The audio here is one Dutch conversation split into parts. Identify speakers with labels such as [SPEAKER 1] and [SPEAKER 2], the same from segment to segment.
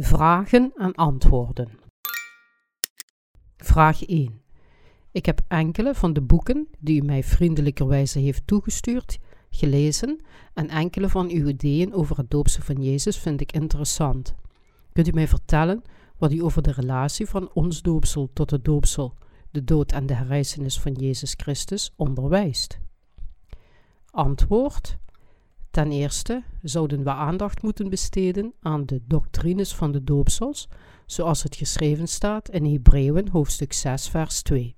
[SPEAKER 1] Vragen en antwoorden. Vraag 1. Ik heb enkele van de boeken die u mij vriendelijkerwijze heeft toegestuurd gelezen en enkele van uw ideeën over het doopsel van Jezus vind ik interessant. Kunt u mij vertellen wat u over de relatie van ons doopsel tot het doopsel, de dood en de herrijzenis van Jezus Christus onderwijst? Antwoord. Ten eerste zouden we aandacht moeten besteden aan de doctrines van de doopsels, zoals het geschreven staat in Hebreeën hoofdstuk 6 vers 2.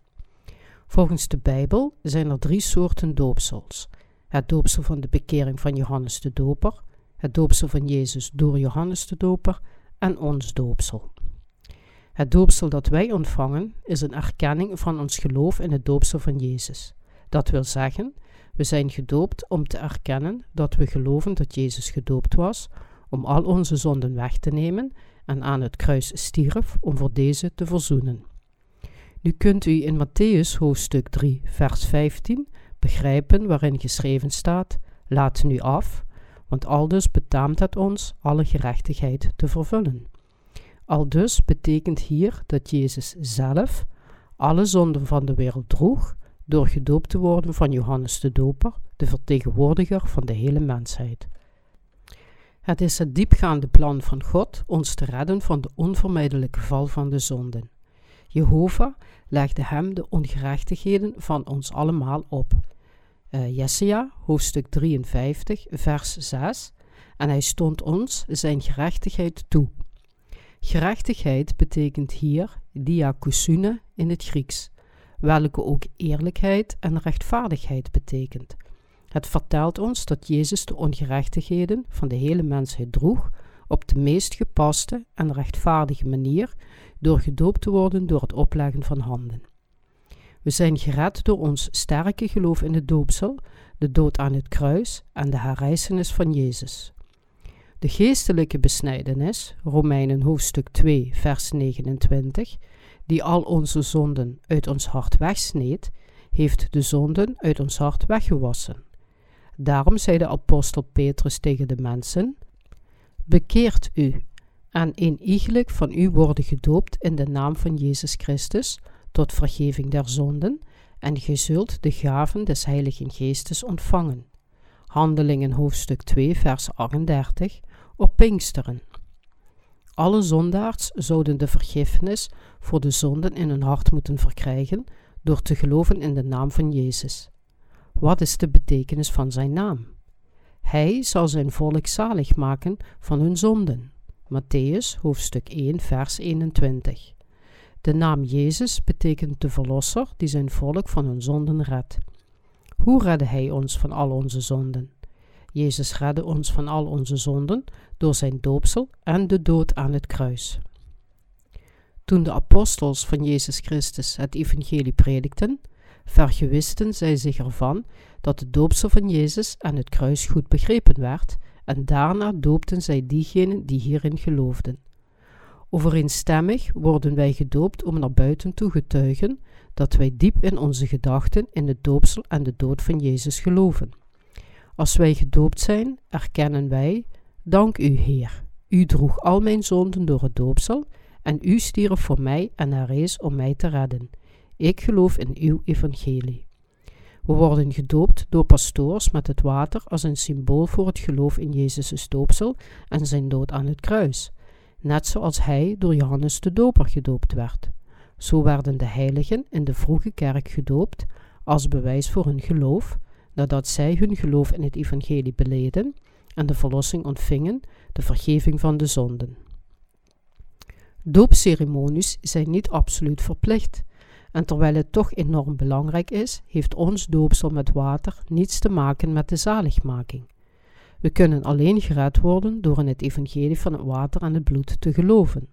[SPEAKER 1] Volgens de Bijbel zijn er drie soorten doopsels. Het doopsel van de bekering van Johannes de Doper, het doopsel van Jezus door Johannes de Doper en ons doopsel. Het doopsel dat wij ontvangen is een erkenning van ons geloof in het doopsel van Jezus. Dat wil zeggen, we zijn gedoopt om te erkennen dat we geloven dat Jezus gedoopt was, om al onze zonden weg te nemen en aan het kruis stierf om voor deze te verzoenen. Nu kunt u in Matthäus hoofdstuk 3, vers 15 begrijpen waarin geschreven staat: Laat nu af, want aldus betaamt het ons alle gerechtigheid te vervullen. Aldus betekent hier dat Jezus zelf alle zonden van de wereld droeg door gedoopt te worden van Johannes de Doper, de vertegenwoordiger van de hele mensheid. Het is het diepgaande plan van God ons te redden van de onvermijdelijke val van de zonden. Jehovah legde hem de ongerechtigheden van ons allemaal op. Uh, Jesaja, hoofdstuk 53, vers 6. En hij stond ons zijn gerechtigheid toe. Gerechtigheid betekent hier diakusune in het Grieks welke ook eerlijkheid en rechtvaardigheid betekent. Het vertelt ons dat Jezus de ongerechtigheden van de hele mensheid droeg op de meest gepaste en rechtvaardige manier door gedoopt te worden door het opleggen van handen. We zijn gered door ons sterke geloof in het doopsel, de dood aan het kruis en de herrijzenis van Jezus. De geestelijke besnijdenis, Romeinen hoofdstuk 2, vers 29, die al onze zonden uit ons hart wegsneed, heeft de zonden uit ons hart weggewassen. Daarom zei de apostel Petrus tegen de mensen: Bekeert u en iegelijk van u worden gedoopt in de naam van Jezus Christus tot vergeving der zonden, en gij zult de gaven des Heiligen Geestes ontvangen. Handelingen hoofdstuk 2, vers 38 op Pinksteren. Alle zondaars zouden de vergiffenis voor de zonden in hun hart moeten verkrijgen door te geloven in de naam van Jezus. Wat is de betekenis van zijn naam? Hij zal zijn volk zalig maken van hun zonden. Matthäus hoofdstuk 1 vers 21. De naam Jezus betekent de Verlosser die zijn volk van hun zonden redt. Hoe redde hij ons van al onze zonden? Jezus redde ons van al onze zonden door zijn doopsel en de dood aan het kruis. Toen de apostels van Jezus Christus het evangelie predikten, vergewisten zij zich ervan dat de doopsel van Jezus aan het kruis goed begrepen werd, en daarna doopten zij diegenen die hierin geloofden. Overeenstemmig worden wij gedoopt om naar buiten toe getuigen dat wij diep in onze gedachten in het doopsel en de dood van Jezus geloven. Als wij gedoopt zijn, erkennen wij, dank u Heer, u droeg al mijn zonden door het doopsel en u stierf voor mij en herrees om mij te redden. Ik geloof in uw evangelie. We worden gedoopt door pastoors met het water als een symbool voor het geloof in Jezus' doopsel en zijn dood aan het kruis, net zoals hij door Johannes de Doper gedoopt werd. Zo werden de heiligen in de vroege kerk gedoopt als bewijs voor hun geloof, nadat zij hun geloof in het evangelie beleden en de verlossing ontvingen, de vergeving van de zonden. Doopceremonies zijn niet absoluut verplicht, en terwijl het toch enorm belangrijk is, heeft ons doopsel met water niets te maken met de zaligmaking. We kunnen alleen gered worden door in het evangelie van het water en het bloed te geloven.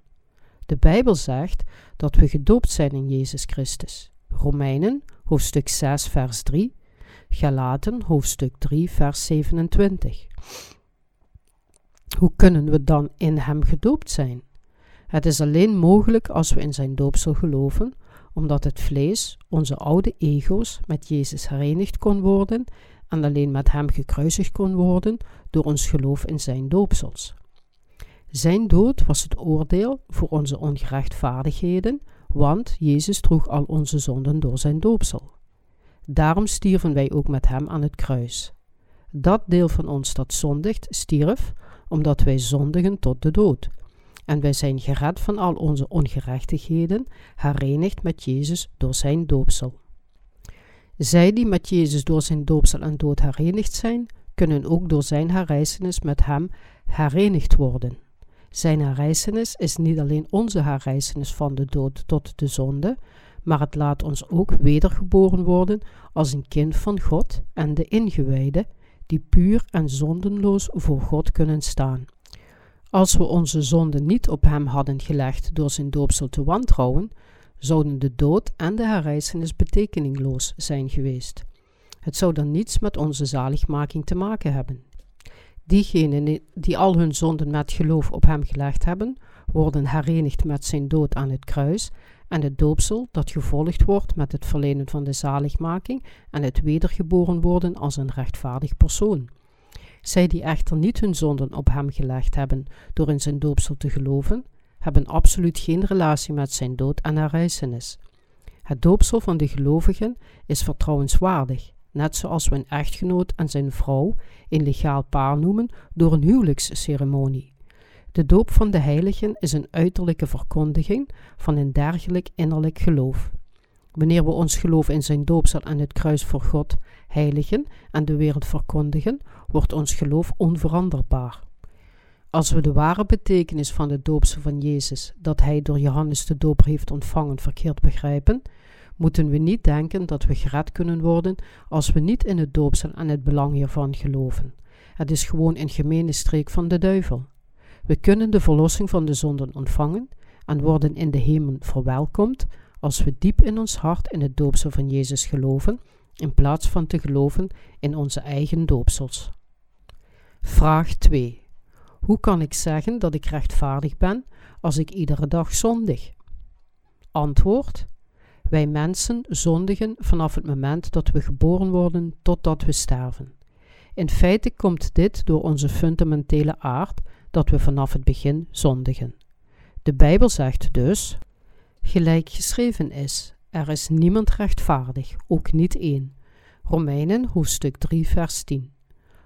[SPEAKER 1] De Bijbel zegt dat we gedoopt zijn in Jezus Christus. Romeinen, hoofdstuk 6, vers 3, Galaten, hoofdstuk 3, vers 27. Hoe kunnen we dan in Hem gedoopt zijn? Het is alleen mogelijk als we in zijn doopsel geloven, omdat het vlees, onze oude ego's, met Jezus herenigd kon worden en alleen met Hem gekruisigd kon worden door ons geloof in zijn doopsels. Zijn dood was het oordeel voor onze ongerechtvaardigheden, want Jezus droeg al onze zonden door zijn doopsel. Daarom stierven wij ook met hem aan het kruis. Dat deel van ons dat zondigt, stierf, omdat wij zondigen tot de dood. En wij zijn gered van al onze ongerechtigheden, herenigd met Jezus door zijn doopsel. Zij die met Jezus door zijn doopsel en dood herenigd zijn, kunnen ook door zijn herrijzenis met hem herenigd worden. Zijn herrijzenis is niet alleen onze herrijzenis van de dood tot de zonde, maar het laat ons ook wedergeboren worden als een kind van God en de ingewijden, die puur en zondenloos voor God kunnen staan. Als we onze zonden niet op hem hadden gelegd door zijn doopsel te wantrouwen, zouden de dood en de herrijzenis betekeningloos zijn geweest. Het zou dan niets met onze zaligmaking te maken hebben. Diegenen die al hun zonden met geloof op hem gelegd hebben, worden herenigd met zijn dood aan het kruis en het doopsel dat gevolgd wordt met het verlenen van de zaligmaking en het wedergeboren worden als een rechtvaardig persoon. Zij die echter niet hun zonden op hem gelegd hebben door in zijn doopsel te geloven, hebben absoluut geen relatie met zijn dood en herrijzenis. Het doopsel van de gelovigen is vertrouwenswaardig, net zoals we een echtgenoot en zijn vrouw een legaal paar noemen door een huwelijksceremonie. De doop van de heiligen is een uiterlijke verkondiging van een dergelijk innerlijk geloof. Wanneer we ons geloof in zijn doopsel en het kruis voor God heiligen en de wereld verkondigen, wordt ons geloof onveranderbaar. Als we de ware betekenis van de doopsel van Jezus, dat hij door Johannes de Doper heeft ontvangen, verkeerd begrijpen, moeten we niet denken dat we gered kunnen worden als we niet in het doopsel en het belang hiervan geloven. Het is gewoon een gemene streek van de duivel. We kunnen de verlossing van de zonden ontvangen en worden in de hemel verwelkomd als we diep in ons hart in het doopsel van Jezus geloven, in plaats van te geloven in onze eigen doopsels. Vraag 2. Hoe kan ik zeggen dat ik rechtvaardig ben als ik iedere dag zondig? Antwoord: Wij mensen zondigen vanaf het moment dat we geboren worden totdat we sterven. In feite komt dit door onze fundamentele aard dat we vanaf het begin zondigen. De Bijbel zegt dus: Gelijk geschreven is, er is niemand rechtvaardig, ook niet één. Romeinen hoofdstuk 3, vers 10.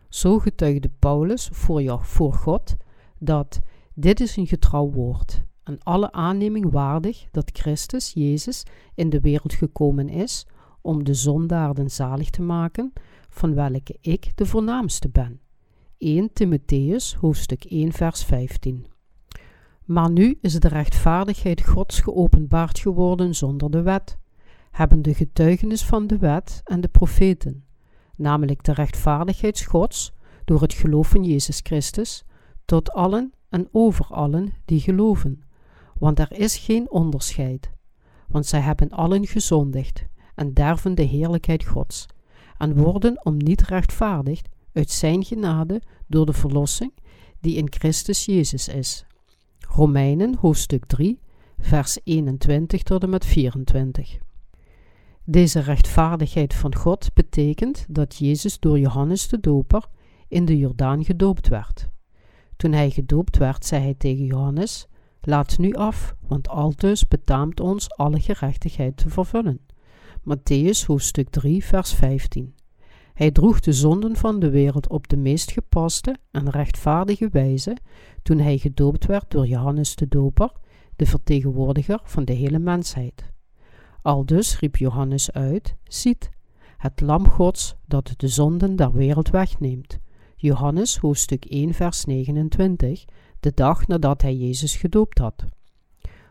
[SPEAKER 1] Zo getuigde Paulus voor, jou, voor God dat dit is een getrouw woord en alle aanneming waardig dat Christus Jezus in de wereld gekomen is om de zondaarden zalig te maken, van welke ik de voornaamste ben. 1 Timotheus hoofdstuk 1 vers 15 Maar nu is de rechtvaardigheid Gods geopenbaard geworden zonder de wet, hebben de getuigenis van de wet en de profeten, namelijk de rechtvaardigheid Gods door het geloof van Jezus Christus, tot allen en over allen die geloven. Want er is geen onderscheid, want zij hebben allen gezondigd en derven de heerlijkheid Gods, en worden om niet rechtvaardigd uit Zijn genade door de verlossing die in Christus Jezus is. Romeinen hoofdstuk 3, vers 21 tot en met 24. Deze rechtvaardigheid van God betekent dat Jezus door Johannes de Doper in de Jordaan gedoopt werd. Toen hij gedoopt werd, zei hij tegen Johannes: Laat nu af, want altus betaamt ons alle gerechtigheid te vervullen. Matthäus hoofdstuk 3, vers 15. Hij droeg de zonden van de wereld op de meest gepaste en rechtvaardige wijze toen hij gedoopt werd door Johannes de Doper, de vertegenwoordiger van de hele mensheid. Aldus riep Johannes uit: Ziet, het Lam Gods dat de zonden der wereld wegneemt. Johannes hoofdstuk 1, vers 29, de dag nadat hij Jezus gedoopt had.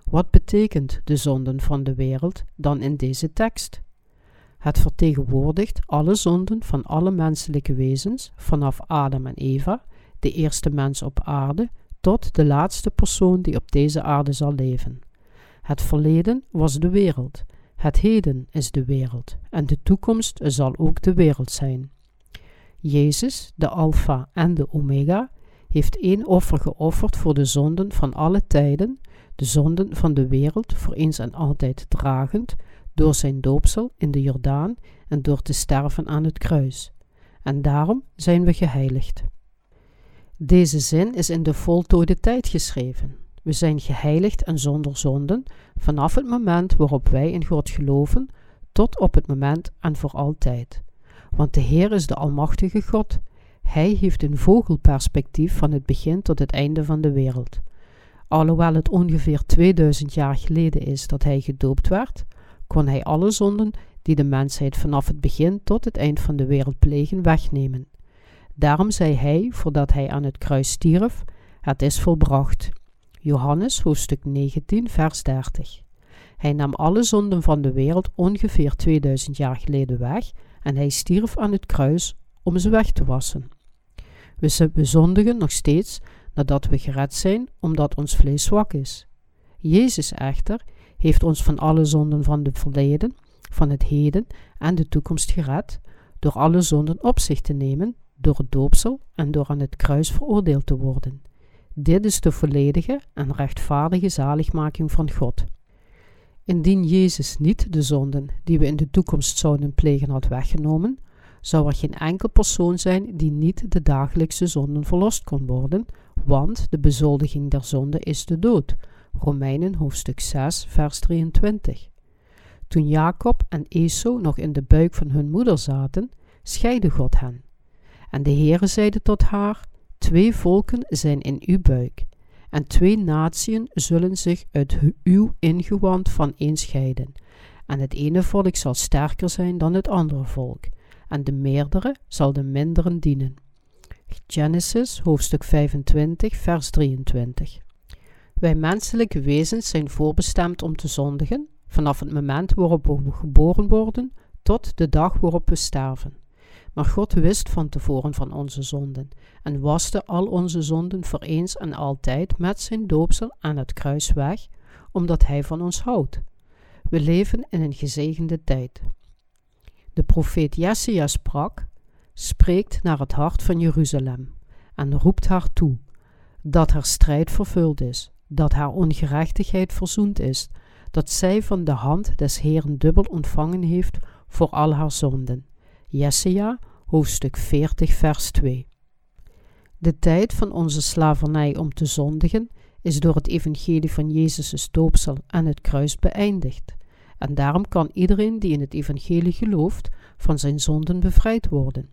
[SPEAKER 1] Wat betekent de zonden van de wereld dan in deze tekst? Het vertegenwoordigt alle zonden van alle menselijke wezens, vanaf Adam en Eva, de eerste mens op aarde, tot de laatste persoon die op deze aarde zal leven. Het verleden was de wereld, het heden is de wereld en de toekomst zal ook de wereld zijn. Jezus, de Alpha en de Omega, heeft één offer geofferd voor de zonden van alle tijden, de zonden van de wereld voor eens en altijd dragend, door zijn doopsel in de Jordaan en door te sterven aan het kruis. En daarom zijn we geheiligd. Deze zin is in de voltooide tijd geschreven. We zijn geheiligd en zonder zonden vanaf het moment waarop wij in God geloven, tot op het moment en voor altijd. Want de Heer is de Almachtige God. Hij heeft een vogelperspectief van het begin tot het einde van de wereld. Alhoewel het ongeveer 2000 jaar geleden is dat hij gedoopt werd, kon hij alle zonden die de mensheid vanaf het begin tot het eind van de wereld plegen wegnemen. Daarom zei hij, voordat hij aan het kruis stierf, het is volbracht. Johannes hoofdstuk 19, vers 30. Hij nam alle zonden van de wereld ongeveer 2000 jaar geleden weg en hij stierf aan het kruis om ze weg te wassen. We bezondigen nog steeds nadat we gered zijn, omdat ons vlees zwak is. Jezus echter heeft ons van alle zonden van het verleden, van het heden en de toekomst gered, door alle zonden op zich te nemen, door het doopsel en door aan het kruis veroordeeld te worden. Dit is de volledige en rechtvaardige zaligmaking van God. Indien Jezus niet de zonden die we in de toekomst zouden plegen had weggenomen, zou er geen enkel persoon zijn die niet de dagelijkse zonden verlost kon worden, want de bezoldiging der zonde is de dood. Romeinen hoofdstuk 6, vers 23. Toen Jacob en Esau nog in de buik van hun moeder zaten, scheidde God hen. En de Heere zeide tot haar: Twee volken zijn in uw buik, en twee natieën zullen zich uit uw ingewand van een scheiden. En het ene volk zal sterker zijn dan het andere volk, en de meerdere zal de minderen dienen. Genesis hoofdstuk 25, vers 23. Wij menselijke wezens zijn voorbestemd om te zondigen, vanaf het moment waarop we geboren worden tot de dag waarop we sterven. Maar God wist van tevoren van onze zonden en waste al onze zonden voor eens en altijd met zijn doopsel aan het kruis weg, omdat Hij van ons houdt. We leven in een gezegende tijd. De profeet Jesaja sprak, spreekt naar het hart van Jeruzalem en roept haar toe dat haar strijd vervuld is, dat haar ongerechtigheid verzoend is, dat zij van de hand des Heeren dubbel ontvangen heeft voor al haar zonden. Jesaja, hoofdstuk 40, vers 2. De tijd van onze slavernij om te zondigen is door het evangelie van Jezus' doopsel en het kruis beëindigd. En daarom kan iedereen die in het evangelie gelooft van zijn zonden bevrijd worden.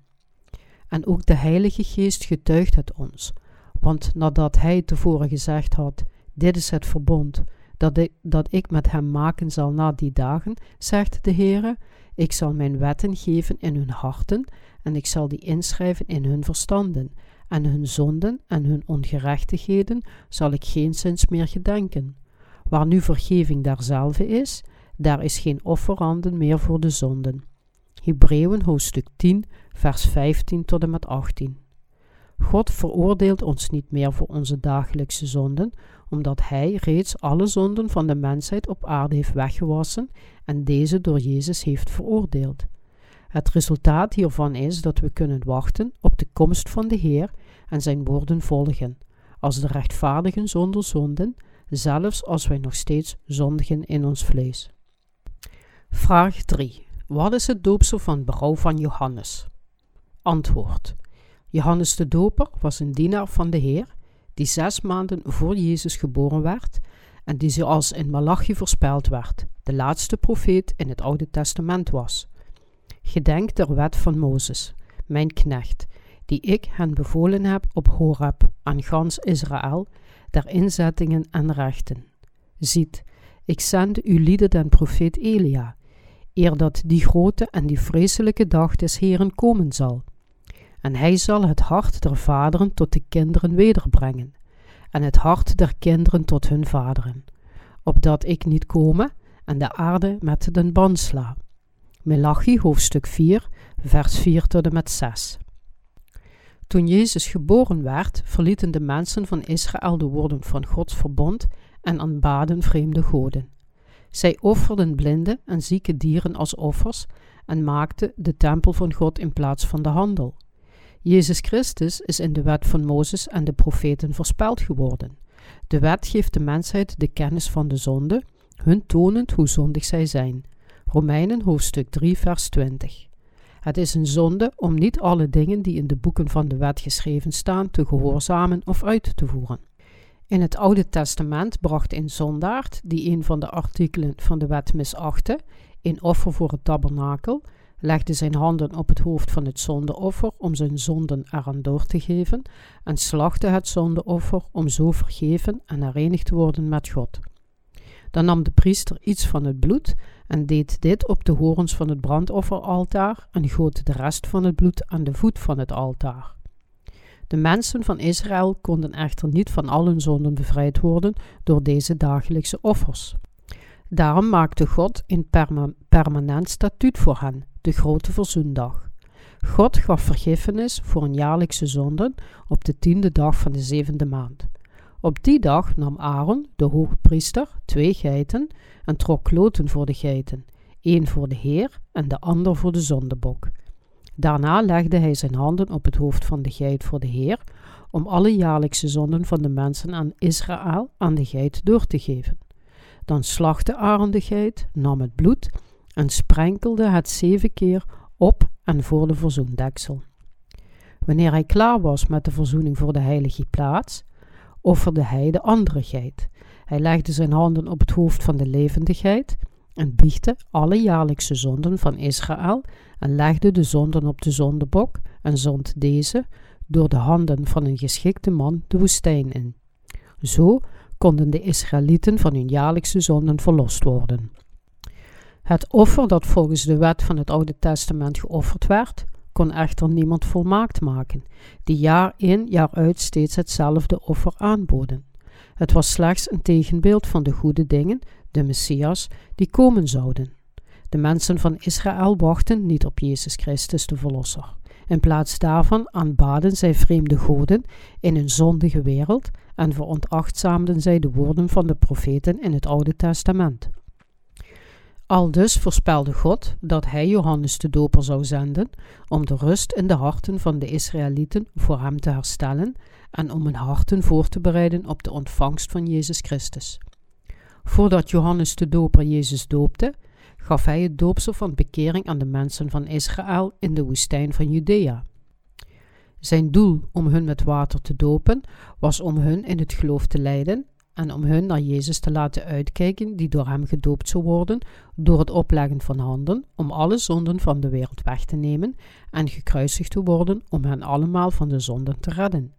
[SPEAKER 1] En ook de Heilige Geest getuigt het ons, want nadat hij tevoren gezegd had: Dit is het verbond dat ik, dat ik met hem maken zal na die dagen, zegt de Heere, ik zal mijn wetten geven in hun harten en ik zal die inschrijven in hun verstanden, en hun zonden en hun ongerechtigheden zal ik geen zins meer gedenken. Waar nu vergeving daarzelfde is, daar is geen offeranden meer voor de zonden. Hebreeën hoofdstuk 10, vers 15 tot en met 18. God veroordeelt ons niet meer voor onze dagelijkse zonden, omdat Hij reeds alle zonden van de mensheid op aarde heeft weggewassen en deze door Jezus heeft veroordeeld. Het resultaat hiervan is dat we kunnen wachten op de komst van de Heer en zijn woorden volgen, als de rechtvaardigen zonder zonden, zelfs als wij nog steeds zondigen in ons vlees. Vraag 3. Wat is het doopsel van berouw van Johannes? Antwoord. Johannes de Doper was een dienaar van de Heer, die zes maanden voor Jezus geboren werd en die zoals in Malachi voorspeld werd, de laatste profeet in het Oude Testament was. Gedenk der wet van Mozes, mijn knecht, die ik hen bevolen heb op Horeb aan gans Israël, der inzettingen en rechten. Ziet, ik zend u lieden den profeet Elia, eer dat die grote en die vreselijke dag des Heren komen zal. En hij zal het hart der vaderen tot de kinderen wederbrengen, en het hart der kinderen tot hun vaderen, opdat ik niet komen en de aarde met den band sla. Melachi hoofdstuk 4, vers 4 tot en met 6. Toen Jezus geboren werd, verlieten de mensen van Israël de woorden van Gods verbond en aanbaden vreemde goden. Zij offerden blinde en zieke dieren als offers en maakten de tempel van God in plaats van de handel. Jezus Christus is in de wet van Mozes en de profeten voorspeld geworden. De wet geeft de mensheid de kennis van de zonde, hun tonend hoe zondig zij zijn. Romeinen hoofdstuk 3 vers 20. Het is een zonde om niet alle dingen die in de boeken van de wet geschreven staan te gehoorzamen of uit te voeren. In het Oude Testament bracht een zondaard, die een van de artikelen van de wet misachtte, een offer voor het tabernakel, legde zijn handen op het hoofd van het zondeoffer om zijn zonden eraan door te geven en slachtte het zondeoffer om zo vergeven en herenigd te worden met God. Dan nam de priester iets van het bloed en deed dit op de horens van het brandofferaltaar en goot de rest van het bloed aan de voet van het altaar. De mensen van Israël konden echter niet van al hun zonden bevrijd worden door deze dagelijkse offers. Daarom maakte God een permanent statuut voor hen, de grote verzoendag. God gaf vergiffenis voor een jaarlijkse zonden op de tiende dag van de zevende maand. Op die dag nam Aaron, de hoge priester, twee geiten en trok kloten voor de geiten, één voor de Heer en de ander voor de zondebok. Daarna legde hij zijn handen op het hoofd van de geit voor de Heer, om alle jaarlijkse zonden van de mensen aan Israël aan de geit door te geven. Dan slachtte Aaron de geit, nam het bloed en sprenkelde het zeven keer op en voor de verzoendeksel. Wanneer hij klaar was met de verzoening voor de heilige plaats, offerde hij de andere geit. Hij legde zijn handen op het hoofd van de levende geit en biechte alle jaarlijkse zonden van Israël en legde de zonden op de zondebok en zond deze door de handen van een geschikte man de woestijn in. Zo konden de Israëlieten van hun jaarlijkse zonden verlost worden. Het offer dat volgens de wet van het Oude Testament geofferd werd, kon echter niemand volmaakt maken, die jaar in jaar uit steeds hetzelfde offer aanboden. Het was slechts een tegenbeeld van de goede dingen, de Messias, die komen zouden. De mensen van Israël wachten niet op Jezus Christus de Verlosser. In plaats daarvan aanbaden zij vreemde goden in een zondige wereld en veronachtzaamden zij de woorden van de profeten in het Oude Testament. Aldus voorspelde God dat hij Johannes de Doper zou zenden om de rust in de harten van de Israëlieten voor hem te herstellen en om hun harten voor te bereiden op de ontvangst van Jezus Christus. Voordat Johannes de Doper Jezus doopte, gaf hij het doopsel van bekering aan de mensen van Israël in de woestijn van Judea. Zijn doel om hun met water te dopen was om hun in het geloof te leiden en om hun naar Jezus te laten uitkijken die door hem gedoopt zou worden door het opleggen van handen om alle zonden van de wereld weg te nemen en gekruisigd te worden om hen allemaal van de zonden te redden.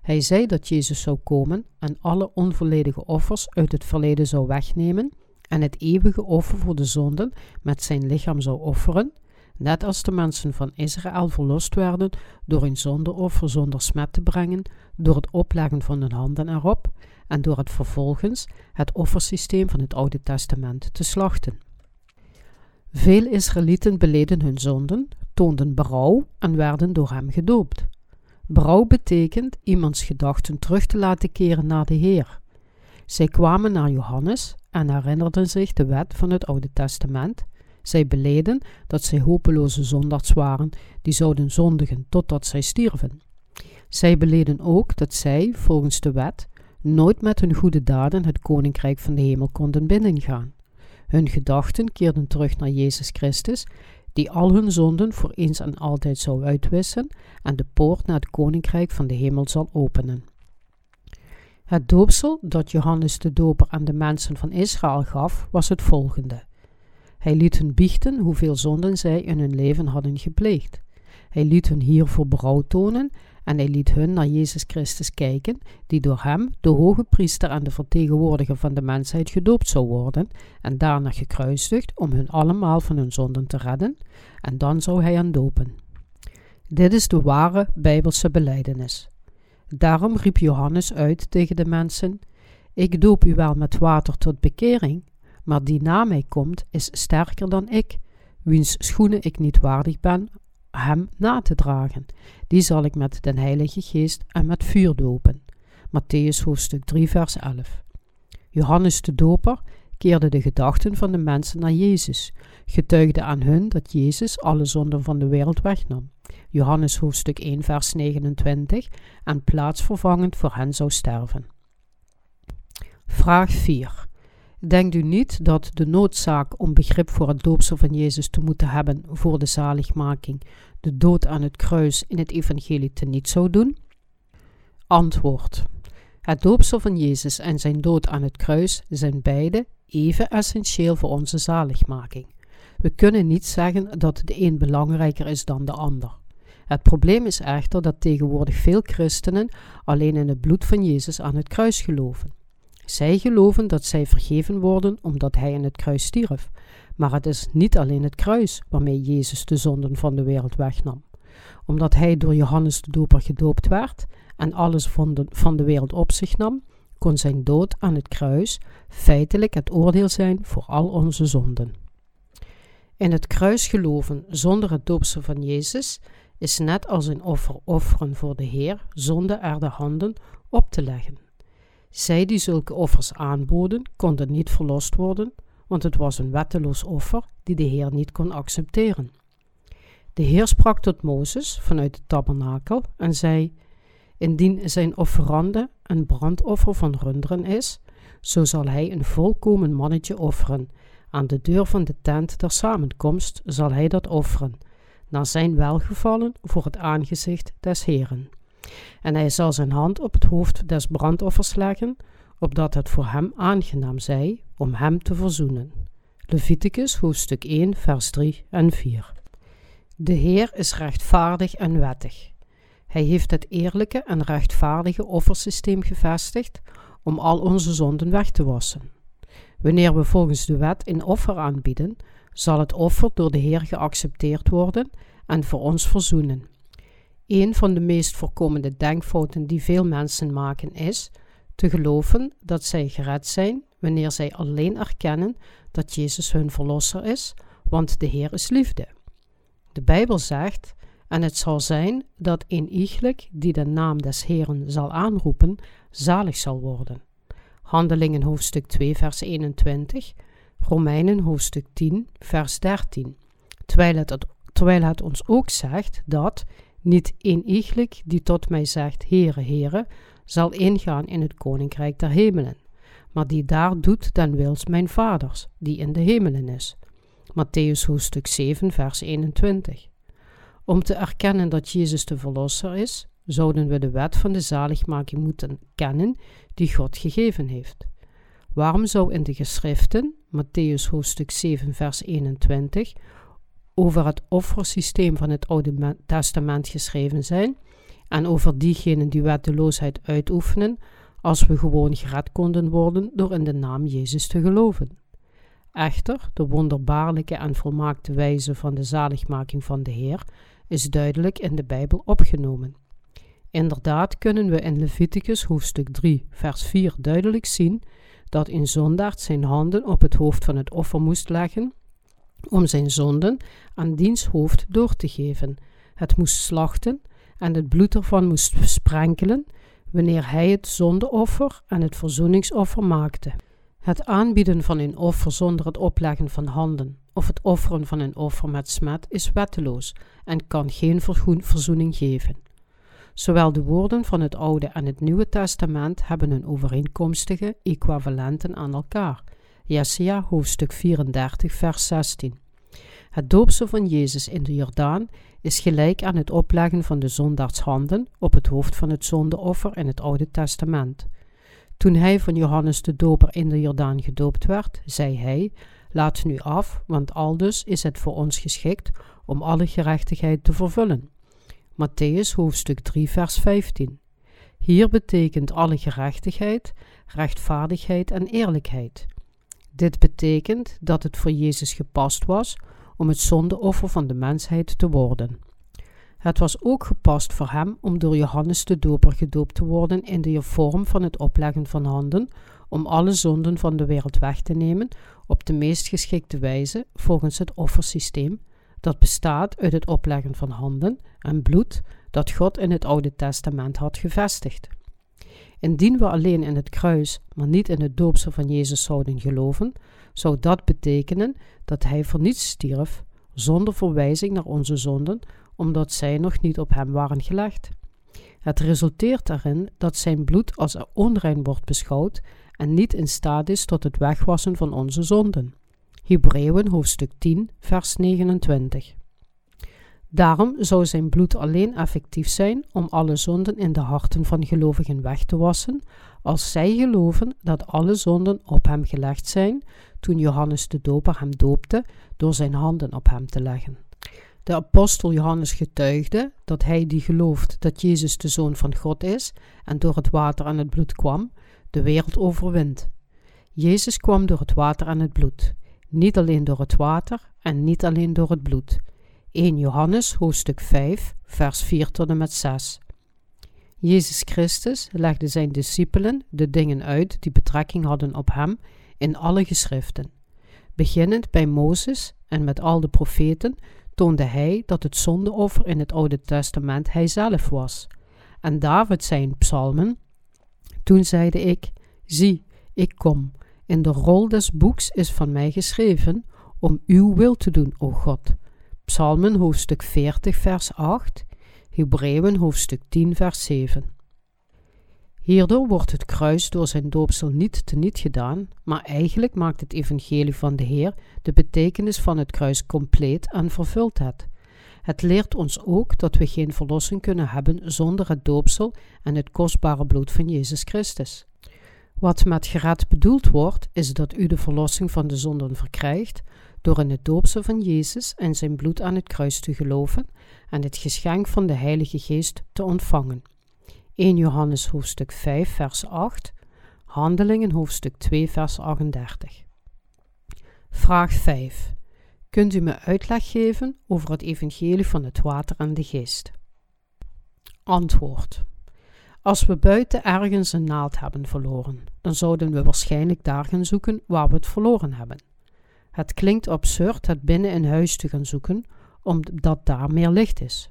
[SPEAKER 1] Hij zei dat Jezus zou komen en alle onvolledige offers uit het verleden zou wegnemen en het eeuwige offer voor de zonden met zijn lichaam zou offeren, net als de mensen van Israël verlost werden door een zondeoffer zonder smet te brengen, door het opleggen van hun handen erop en door het vervolgens het offersysteem van het Oude Testament te slachten. Veel Israëlieten beleden hun zonden, toonden berouw en werden door hem gedoopt. Berouw betekent iemands gedachten terug te laten keren naar de Heer. Zij kwamen naar Johannes en herinnerden zich de wet van het Oude Testament. Zij beleden dat zij hopeloze zondaars waren, die zouden zondigen totdat zij stierven. Zij beleden ook dat zij, volgens de wet, nooit met hun goede daden het koninkrijk van de hemel konden binnengaan. Hun gedachten keerden terug naar Jezus Christus, die al hun zonden voor eens en altijd zou uitwissen en de poort naar het koninkrijk van de hemel zal openen. Het doopsel dat Johannes de Doper aan de mensen van Israël gaf, was het volgende. Hij liet hun biechten hoeveel zonden zij in hun leven hadden gepleegd. Hij liet hun hiervoor berouw tonen en hij liet hun naar Jezus Christus kijken, die door hem, de hoge priester en de vertegenwoordiger van de mensheid, gedoopt zou worden en daarna gekruisigd om hun allemaal van hun zonden te redden, en dan zou hij hen dopen. Dit is de ware Bijbelse beleidenis. Daarom riep Johannes uit tegen de mensen: Ik doop u wel met water tot bekering, maar die na mij komt is sterker dan ik, wiens schoenen ik niet waardig ben hem na te dragen. Die zal ik met den Heilige Geest en met vuur dopen. Matthäus hoofdstuk 3, vers 11. Johannes de Doper keerde de gedachten van de mensen naar Jezus, getuigde aan hun dat Jezus alle zonden van de wereld wegnam. Johannes hoofdstuk 1, vers 29 en plaatsvervangend voor hen zou sterven. Vraag 4. Denkt u niet dat de noodzaak om begrip voor het doopsel van Jezus te moeten hebben voor de zaligmaking de dood aan het kruis in het evangelie teniet zou doen? Antwoord. Het doopsel van Jezus en zijn dood aan het kruis zijn beide even essentieel voor onze zaligmaking. We kunnen niet zeggen dat de een belangrijker is dan de ander. Het probleem is echter dat tegenwoordig veel christenen alleen in het bloed van Jezus aan het kruis geloven. Zij geloven dat zij vergeven worden omdat Hij in het kruis stierf, maar het is niet alleen het kruis waarmee Jezus de zonden van de wereld wegnam. Omdat Hij door Johannes de Doper gedoopt werd en alles van de, van de wereld op zich nam, kon zijn dood aan het kruis feitelijk het oordeel zijn voor al onze zonden. In het kruis geloven zonder het doopsel van Jezus is net als een offer offeren voor de Heer zonder er de handen op te leggen. Zij die zulke offers aanboden, konden niet verlost worden, want het was een wetteloos offer die de Heer niet kon accepteren. De Heer sprak tot Mozes vanuit de tabernakel en zei: Indien zijn offerande een brandoffer van runderen is, zo zal hij een volkomen mannetje offeren. Aan de deur van de tent der samenkomst zal hij dat offeren, naar zijn welgevallen voor het aangezicht des Heeren. En hij zal zijn hand op het hoofd des brandoffers leggen, opdat het voor hem aangenaam zij om hem te verzoenen. Leviticus hoofdstuk 1 vers 3 en 4 De Heer is rechtvaardig en wettig. Hij heeft het eerlijke en rechtvaardige offersysteem gevestigd om al onze zonden weg te wassen. Wanneer we volgens de wet een offer aanbieden, zal het offer door de Heer geaccepteerd worden en voor ons verzoenen. Een van de meest voorkomende denkfouten die veel mensen maken is te geloven dat zij gered zijn wanneer zij alleen erkennen dat Jezus hun verlosser is, want de Heer is liefde. De Bijbel zegt: En het zal zijn dat een iegelijk die de naam des Heeren zal aanroepen, zalig zal worden. Handelingen hoofdstuk 2, vers 21, Romeinen hoofdstuk 10, vers 13. Terwijl het, terwijl het ons ook zegt dat niet een iegelijk die tot mij zegt, Heere, Heere, zal ingaan in het koninkrijk der hemelen, maar die daar doet den wils mijn vaders, die in de hemelen is. Matthäus hoofdstuk 7, vers 21. Om te erkennen dat Jezus de Verlosser is, zouden we de wet van de zaligmaking moeten kennen die God gegeven heeft. Waarom zou in de geschriften, Matthäus hoofdstuk 7, vers 21, over het offersysteem van het Oude Testament geschreven zijn en over diegenen die wetteloosheid uitoefenen, als we gewoon gered konden worden door in de naam Jezus te geloven. Echter, de wonderbaarlijke en volmaakte wijze van de zaligmaking van de Heer is duidelijk in de Bijbel opgenomen. Inderdaad kunnen we in Leviticus hoofdstuk 3, vers 4 duidelijk zien dat een zondaard zijn handen op het hoofd van het offer moest leggen om zijn zonden aan diens hoofd door te geven. Het moest slachten en het bloed ervan moest sprenkelen wanneer hij het zondeoffer en het verzoeningsoffer maakte. Het aanbieden van een offer zonder het opleggen van handen of het offeren van een offer met smet is wetteloos en kan geen verzoening geven. Zowel de woorden van het Oude en het Nieuwe Testament hebben een overeenkomstige equivalenten aan elkaar. Jesaja hoofdstuk 34 vers 16. Het doopsel van Jezus in de Jordaan is gelijk aan het opleggen van de zondaarshanden op het hoofd van het zondeoffer in het Oude Testament. Toen hij van Johannes de Doper in de Jordaan gedoopt werd, zei hij: Laat nu af, want aldus is het voor ons geschikt om alle gerechtigheid te vervullen. Matthäus hoofdstuk 3, vers 15. Hier betekent alle gerechtigheid, rechtvaardigheid en eerlijkheid. Dit betekent dat het voor Jezus gepast was om het zondeoffer van de mensheid te worden. Het was ook gepast voor hem om door Johannes de Doper gedoopt te worden in de vorm van het opleggen van handen, om alle zonden van de wereld weg te nemen op de meest geschikte wijze volgens het offersysteem, dat bestaat uit het opleggen van handen en bloed dat God in het Oude Testament had gevestigd. Indien we alleen in het kruis, maar niet in het doopsel van Jezus zouden geloven, zou dat betekenen dat Hij voor niets stierf, zonder verwijzing naar onze zonden, omdat zij nog niet op Hem waren gelegd. Het resulteert erin dat zijn bloed als onrein wordt beschouwd en niet in staat is tot het wegwassen van onze zonden. Hebreeën hoofdstuk 10, vers 29. Daarom zou zijn bloed alleen effectief zijn om alle zonden in de harten van gelovigen weg te wassen, als zij geloven dat alle zonden op hem gelegd zijn toen Johannes de Doper hem doopte door zijn handen op hem te leggen. De apostel Johannes getuigde dat hij die gelooft dat Jezus de Zoon van God is en door het water en het bloed kwam, de wereld overwint. Jezus kwam door het water en het bloed, niet alleen door het water en niet alleen door het bloed. 1 Johannes hoofdstuk 5, vers 4 tot en met 6. Jezus Christus legde zijn discipelen de dingen uit die betrekking hadden op hem in alle geschriften. Beginnend bij Mozes en met al de profeten toonde hij dat het zondeoffer in het Oude Testament hij zelf was. En David zei in psalmen, Toen zeide ik, zie, ik kom, in de rol des boeks is van mij geschreven, om uw wil te doen, o God. Psalmen hoofdstuk 40 vers 8, Hebreeën hoofdstuk 10 vers 7. Hierdoor wordt het kruis door zijn doopsel niet teniet gedaan, maar eigenlijk maakt het evangelie van de Heer de betekenis van het kruis compleet en vervult het. Het leert ons ook dat we geen verlossing kunnen hebben zonder het doopsel en het kostbare bloed van Jezus Christus. Wat met gered bedoeld wordt, is dat u de verlossing van de zonden verkrijgt door in het doopsel van Jezus en zijn bloed aan het kruis te geloven en het geschenk van de Heilige Geest te ontvangen. 1 Johannes hoofdstuk 5 vers 8, Handelingen hoofdstuk 2 vers 38. Vraag 5. Kunt u me uitleg geven over het evangelie van het water en de geest? Antwoord. Als we buiten ergens een naald hebben verloren, dan zouden we waarschijnlijk daar gaan zoeken waar we het verloren hebben. Het klinkt absurd het binnen een huis te gaan zoeken, omdat daar meer licht is.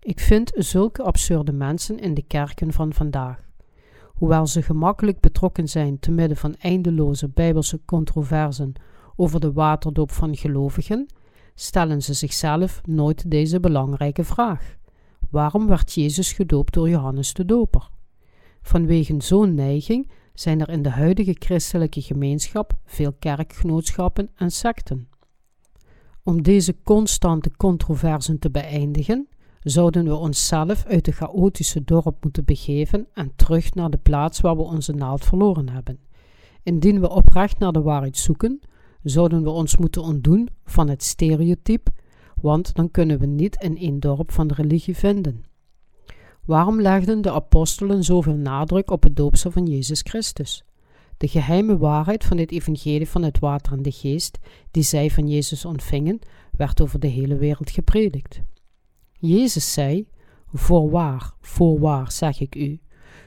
[SPEAKER 1] Ik vind zulke absurde mensen in de kerken van vandaag. Hoewel ze gemakkelijk betrokken zijn te midden van eindeloze bijbelse controversen over de waterdoop van gelovigen, stellen ze zichzelf nooit deze belangrijke vraag: waarom werd Jezus gedoopt door Johannes de Doper? Vanwege zo'n neiging zijn er in de huidige christelijke gemeenschap veel kerkgenootschappen en secten. Om deze constante controversen te beëindigen, zouden we onszelf uit de chaotische dorp moeten begeven en terug naar de plaats waar we onze naald verloren hebben. Indien we oprecht naar de waarheid zoeken, zouden we ons moeten ontdoen van het stereotype, want dan kunnen we niet in één dorp van de religie vinden. Waarom legden de apostelen zoveel nadruk op het doopsel van Jezus Christus? De geheime waarheid van het evangelie van het water en de geest, die zij van Jezus ontvingen, werd over de hele wereld gepredikt. Jezus zei: Voorwaar, voorwaar zeg ik u,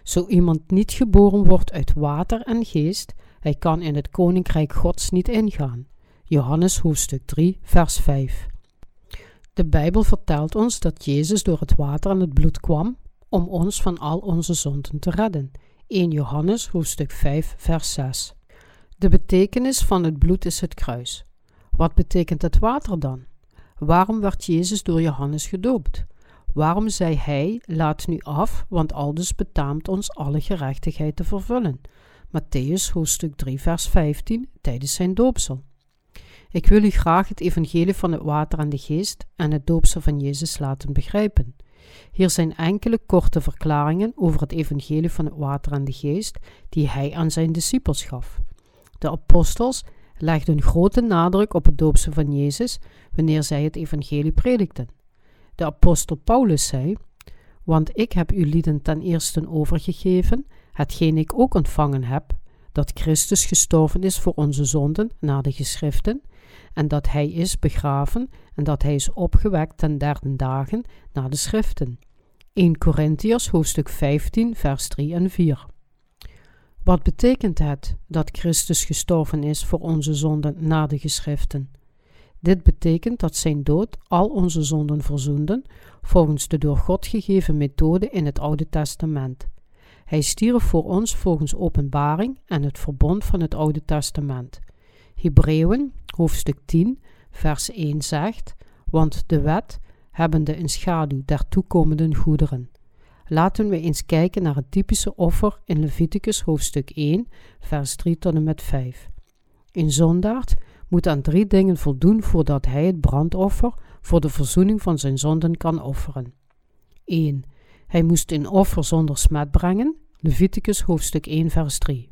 [SPEAKER 1] zo iemand niet geboren wordt uit water en geest, hij kan in het koninkrijk Gods niet ingaan. Johannes hoofdstuk 3, vers 5. De Bijbel vertelt ons dat Jezus door het water en het bloed kwam om ons van al onze zonden te redden. 1 Johannes hoofdstuk 5, vers 6. De betekenis van het bloed is het kruis. Wat betekent het water dan? Waarom werd Jezus door Johannes gedoopt? Waarom zei hij: Laat nu af, want aldus betaamt ons alle gerechtigheid te vervullen? Matthäus hoofdstuk 3, vers 15 tijdens zijn doopsel. Ik wil u graag het evangelie van het water en de geest en het doopsel van Jezus laten begrijpen. Hier zijn enkele korte verklaringen over het evangelie van het water en de geest die hij aan zijn discipels gaf. De apostels legden grote nadruk op het doopsel van Jezus wanneer zij het evangelie predikten. De apostel Paulus zei: Want ik heb u lieden ten eerste overgegeven, hetgeen ik ook ontvangen heb, dat Christus gestorven is voor onze zonden naar de geschriften, en dat hij is begraven en dat hij is opgewekt ten derde dagen naar de schriften. 1 Korintiërs hoofdstuk 15 vers 3 en 4 Wat betekent het dat Christus gestorven is voor onze zonden naar de geschriften? Dit betekent dat zijn dood al onze zonden verzoende volgens de door God gegeven methode in het Oude Testament. Hij stierf voor ons volgens openbaring en het verbond van het Oude Testament. Hebreeën, hoofdstuk 10, vers 1 zegt: Want de wet, hebbende een schaduw der toekomende goederen, Laten we eens kijken naar het typische offer in Leviticus hoofdstuk 1, vers 3 tot en met 5. Een zondaard moet aan drie dingen voldoen voordat hij het brandoffer voor de verzoening van zijn zonden kan offeren. 1. Hij moest een offer zonder smet brengen, Leviticus hoofdstuk 1 vers 3.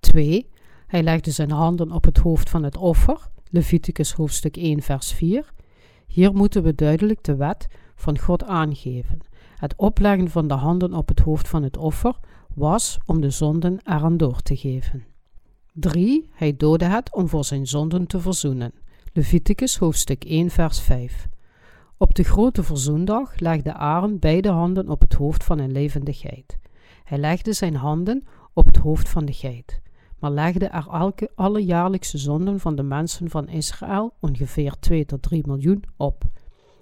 [SPEAKER 1] 2. Hij legde zijn handen op het hoofd van het offer, Leviticus hoofdstuk 1 vers 4. Hier moeten we duidelijk de wet van God aangeven. Het opleggen van de handen op het hoofd van het offer was om de zonden eraan door te geven. 3. Hij doodde het om voor zijn zonden te verzoenen. Leviticus hoofdstuk 1 vers 5. Op de grote verzoendag legde Aaron beide handen op het hoofd van een levende geit. Hij legde zijn handen op het hoofd van de geit, maar legde er elke, alle jaarlijkse zonden van de mensen van Israël, ongeveer 2 tot 3 miljoen, op.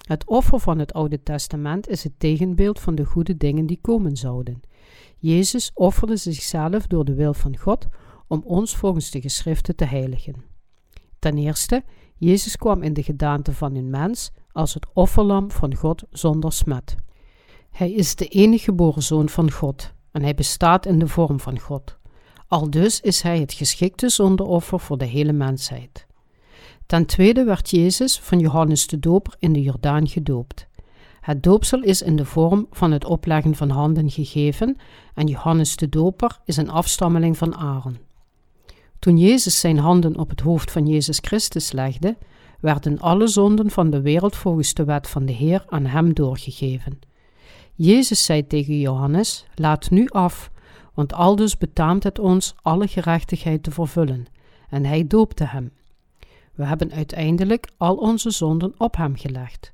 [SPEAKER 1] Het offer van het Oude Testament is het tegenbeeld van de goede dingen die komen zouden. Jezus offerde zichzelf door de wil van God om ons volgens de geschriften te heiligen. Ten eerste, Jezus kwam in de gedaante van een mens als het offerlam van God zonder smet. Hij is de enige geboren zoon van God en hij bestaat in de vorm van God. Aldus is hij het geschikte zondeoffer voor de hele mensheid. Ten tweede werd Jezus van Johannes de Doper in de Jordaan gedoopt. Het doopsel is in de vorm van het opleggen van handen gegeven en Johannes de Doper is een afstammeling van Aaron. Toen Jezus zijn handen op het hoofd van Jezus Christus legde, werden alle zonden van de wereld volgens de wet van de Heer aan hem doorgegeven. Jezus zei tegen Johannes: Laat nu af, want aldus betaamt het ons alle gerechtigheid te vervullen. En hij doopte hem. We hebben uiteindelijk al onze zonden op hem gelegd.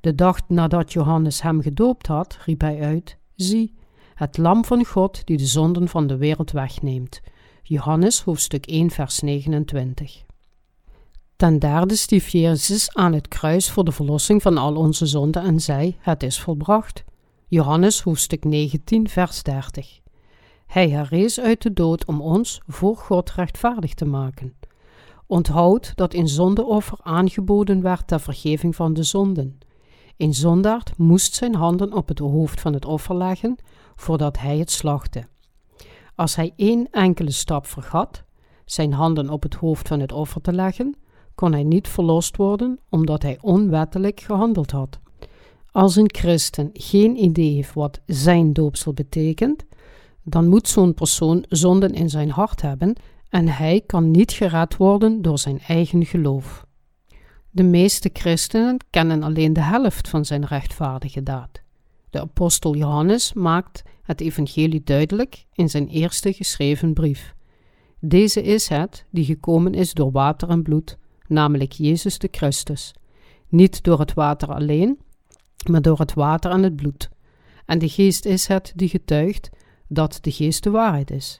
[SPEAKER 1] De dag nadat Johannes hem gedoopt had, riep hij uit: Zie, het Lam van God die de zonden van de wereld wegneemt. Johannes hoofdstuk 1, vers 29. Ten derde stief Jezus aan het kruis voor de verlossing van al onze zonden en zei: Het is volbracht. Johannes hoofdstuk 19, vers 30. Hij herrees uit de dood om ons voor God rechtvaardig te maken. Onthoud dat een zondeoffer aangeboden werd ter vergeving van de zonden. Een zondaard moest zijn handen op het hoofd van het offer leggen voordat hij het slachtte. Als hij één enkele stap vergat, zijn handen op het hoofd van het offer te leggen, kon hij niet verlost worden omdat hij onwettelijk gehandeld had. Als een christen geen idee heeft wat zijn doopsel betekent, dan moet zo'n persoon zonden in zijn hart hebben en hij kan niet gered worden door zijn eigen geloof. De meeste christenen kennen alleen de helft van zijn rechtvaardige daad. De apostel Johannes maakt het evangelie duidelijk in zijn eerste geschreven brief. Deze is het die gekomen is door water en bloed, namelijk Jezus de Christus. Niet door het water alleen, maar door het water en het bloed. En de geest is het die getuigt dat de geest de waarheid is.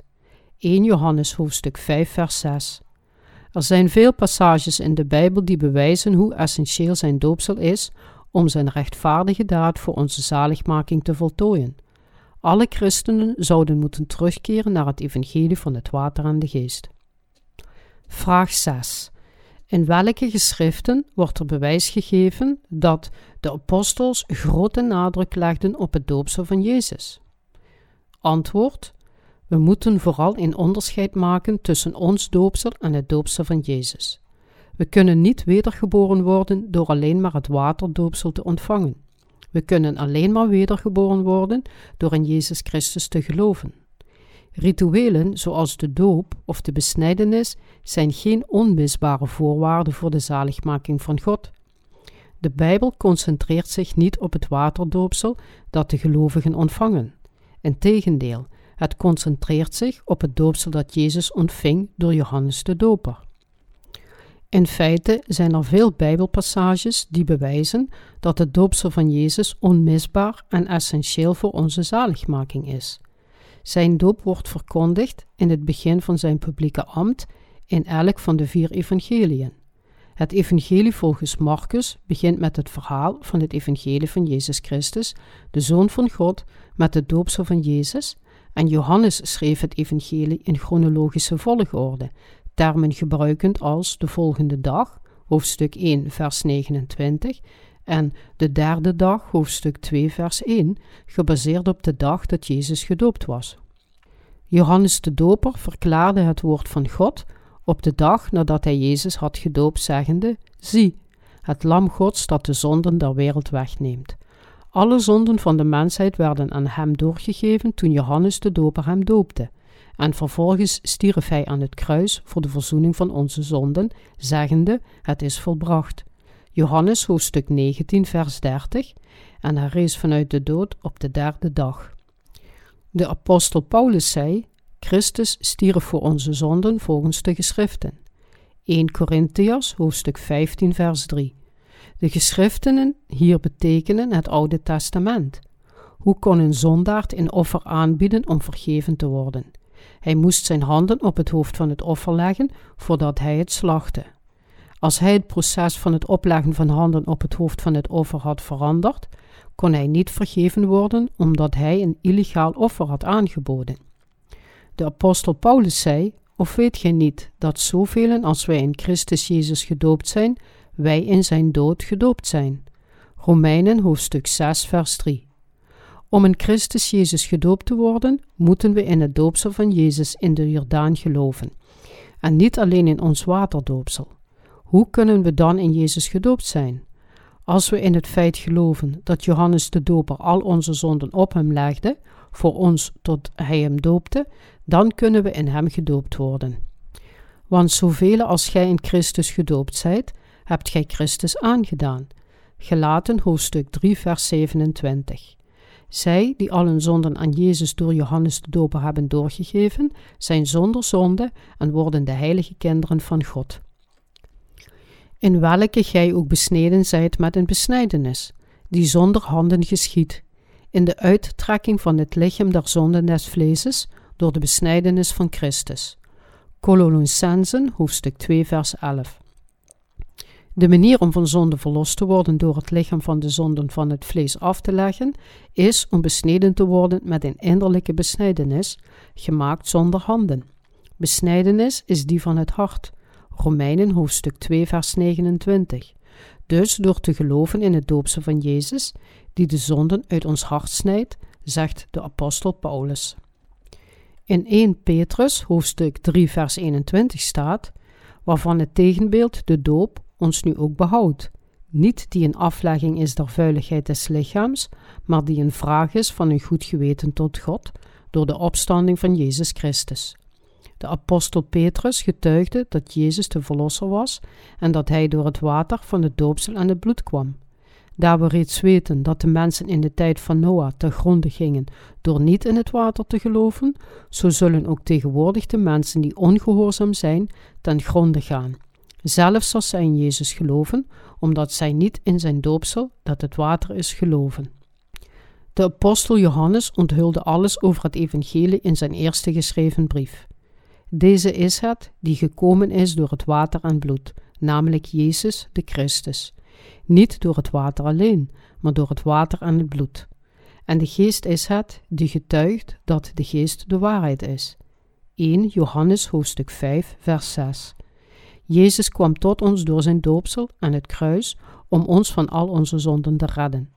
[SPEAKER 1] 1 Johannes hoofdstuk 5 vers 6. Er zijn veel passages in de Bijbel die bewijzen hoe essentieel zijn doopsel is om zijn rechtvaardige daad voor onze zaligmaking te voltooien. Alle christenen zouden moeten terugkeren naar het evangelie van het water en de geest. Vraag 6. In welke geschriften wordt er bewijs gegeven dat de apostels grote nadruk legden op het doopsel van Jezus? Antwoord: We moeten vooral een onderscheid maken tussen ons doopsel en het doopsel van Jezus. We kunnen niet wedergeboren worden door alleen maar het waterdoopsel te ontvangen. We kunnen alleen maar wedergeboren worden door in Jezus Christus te geloven. Rituelen zoals de doop of de besnijdenis zijn geen onmisbare voorwaarden voor de zaligmaking van God. De Bijbel concentreert zich niet op het waterdoopsel dat de gelovigen ontvangen. Integendeel, het concentreert zich op het doopsel dat Jezus ontving door Johannes de Doper. In feite zijn er veel Bijbelpassages die bewijzen dat het doopsel van Jezus onmisbaar en essentieel voor onze zaligmaking is. Zijn doop wordt verkondigd in het begin van zijn publieke ambt in elk van de vier evangeliën. Het evangelie volgens Marcus begint met het verhaal van het evangelie van Jezus Christus, de Zoon van God, met het doopsel van Jezus, en Johannes schreef het evangelie in chronologische volgorde, termen gebruikend als de volgende dag, hoofdstuk 1, vers 29, en de derde dag, hoofdstuk 2, vers 1, gebaseerd op de dag dat Jezus gedoopt was. Johannes de Doper verklaarde het woord van God op de dag nadat hij Jezus had gedoopt, zeggende: Zie, het Lam Gods dat de zonden der wereld wegneemt. Alle zonden van de mensheid werden aan hem doorgegeven toen Johannes de Doper hem doopte. En vervolgens stierf hij aan het kruis voor de verzoening van onze zonden, zeggende: Het is volbracht. Johannes hoofdstuk 19, vers 30. En hij rees vanuit de dood op de derde dag. De apostel Paulus zei: Christus stierf voor onze zonden volgens de geschriften. 1 Corinthians hoofdstuk 15 vers 3. De geschriften hier betekenen het Oude Testament. Hoe kon een zondaard een offer aanbieden om vergeven te worden? Hij moest zijn handen op het hoofd van het offer leggen voordat hij het slachtte. Als hij het proces van het opleggen van handen op het hoofd van het offer had veranderd, kon hij niet vergeven worden omdat hij een illegaal offer had aangeboden. De apostel Paulus zei: Of weet gij niet dat zoveel als wij in Christus Jezus gedoopt zijn, wij in zijn dood gedoopt zijn? Romeinen hoofdstuk 6, vers 3. Om in Christus Jezus gedoopt te worden, moeten we in het doopsel van Jezus in de Jordaan geloven. En niet alleen in ons waterdoopsel. Hoe kunnen we dan in Jezus gedoopt zijn? Als we in het feit geloven dat Johannes de Doper al onze zonden op hem legde, voor ons tot hij hem doopte, dan kunnen we in hem gedoopt worden. Want zoveel als gij in Christus gedoopt zijt, hebt gij Christus aangedaan. Gelaten hoofdstuk 3 vers 27. Zij die al zonden aan Jezus door Johannes de Doper hebben doorgegeven, zijn zonder zonde en worden de heilige kinderen van God. In welke gij ook besneden zijt met een besnijdenis, die zonder handen geschiet, in de uittrekking van het lichaam der zonden des vleeses, door de besnijdenis van Christus. Colossensen, hoofdstuk 2, vers 11. De manier om van zonde verlost te worden door het lichaam van de zonden van het vlees af te leggen, is om besneden te worden met een innerlijke besnijdenis, gemaakt zonder handen. Besnijdenis is die van het hart. Romeinen hoofdstuk 2 vers 29. Dus door te geloven in het doopsel van Jezus, die de zonden uit ons hart snijdt, zegt de apostel Paulus. In 1 Petrus hoofdstuk 3 vers 21 staat, waarvan het tegenbeeld de doop ons nu ook behoudt. Niet die een aflegging is der vuiligheid des lichaams, maar die een vraag is van een goed geweten tot God door de opstanding van Jezus Christus. De apostel Petrus getuigde dat Jezus de Verlosser was en dat hij door het water van het doopsel en het bloed kwam. Daar we reeds weten dat de mensen in de tijd van Noach te gronde gingen door niet in het water te geloven, zo zullen ook tegenwoordig de mensen die ongehoorzaam zijn ten gronde gaan zelfs als zij in Jezus geloven, omdat zij niet in zijn doopsel, dat het water is, geloven. De apostel Johannes onthulde alles over het evangelie in zijn eerste geschreven brief. Deze is het die gekomen is door het water en bloed, namelijk Jezus de Christus. Niet door het water alleen, maar door het water en het bloed. En de geest is het die getuigt dat de geest de waarheid is. 1 Johannes hoofdstuk 5 vers 6 Jezus kwam tot ons door zijn doopsel aan het kruis om ons van al onze zonden te redden.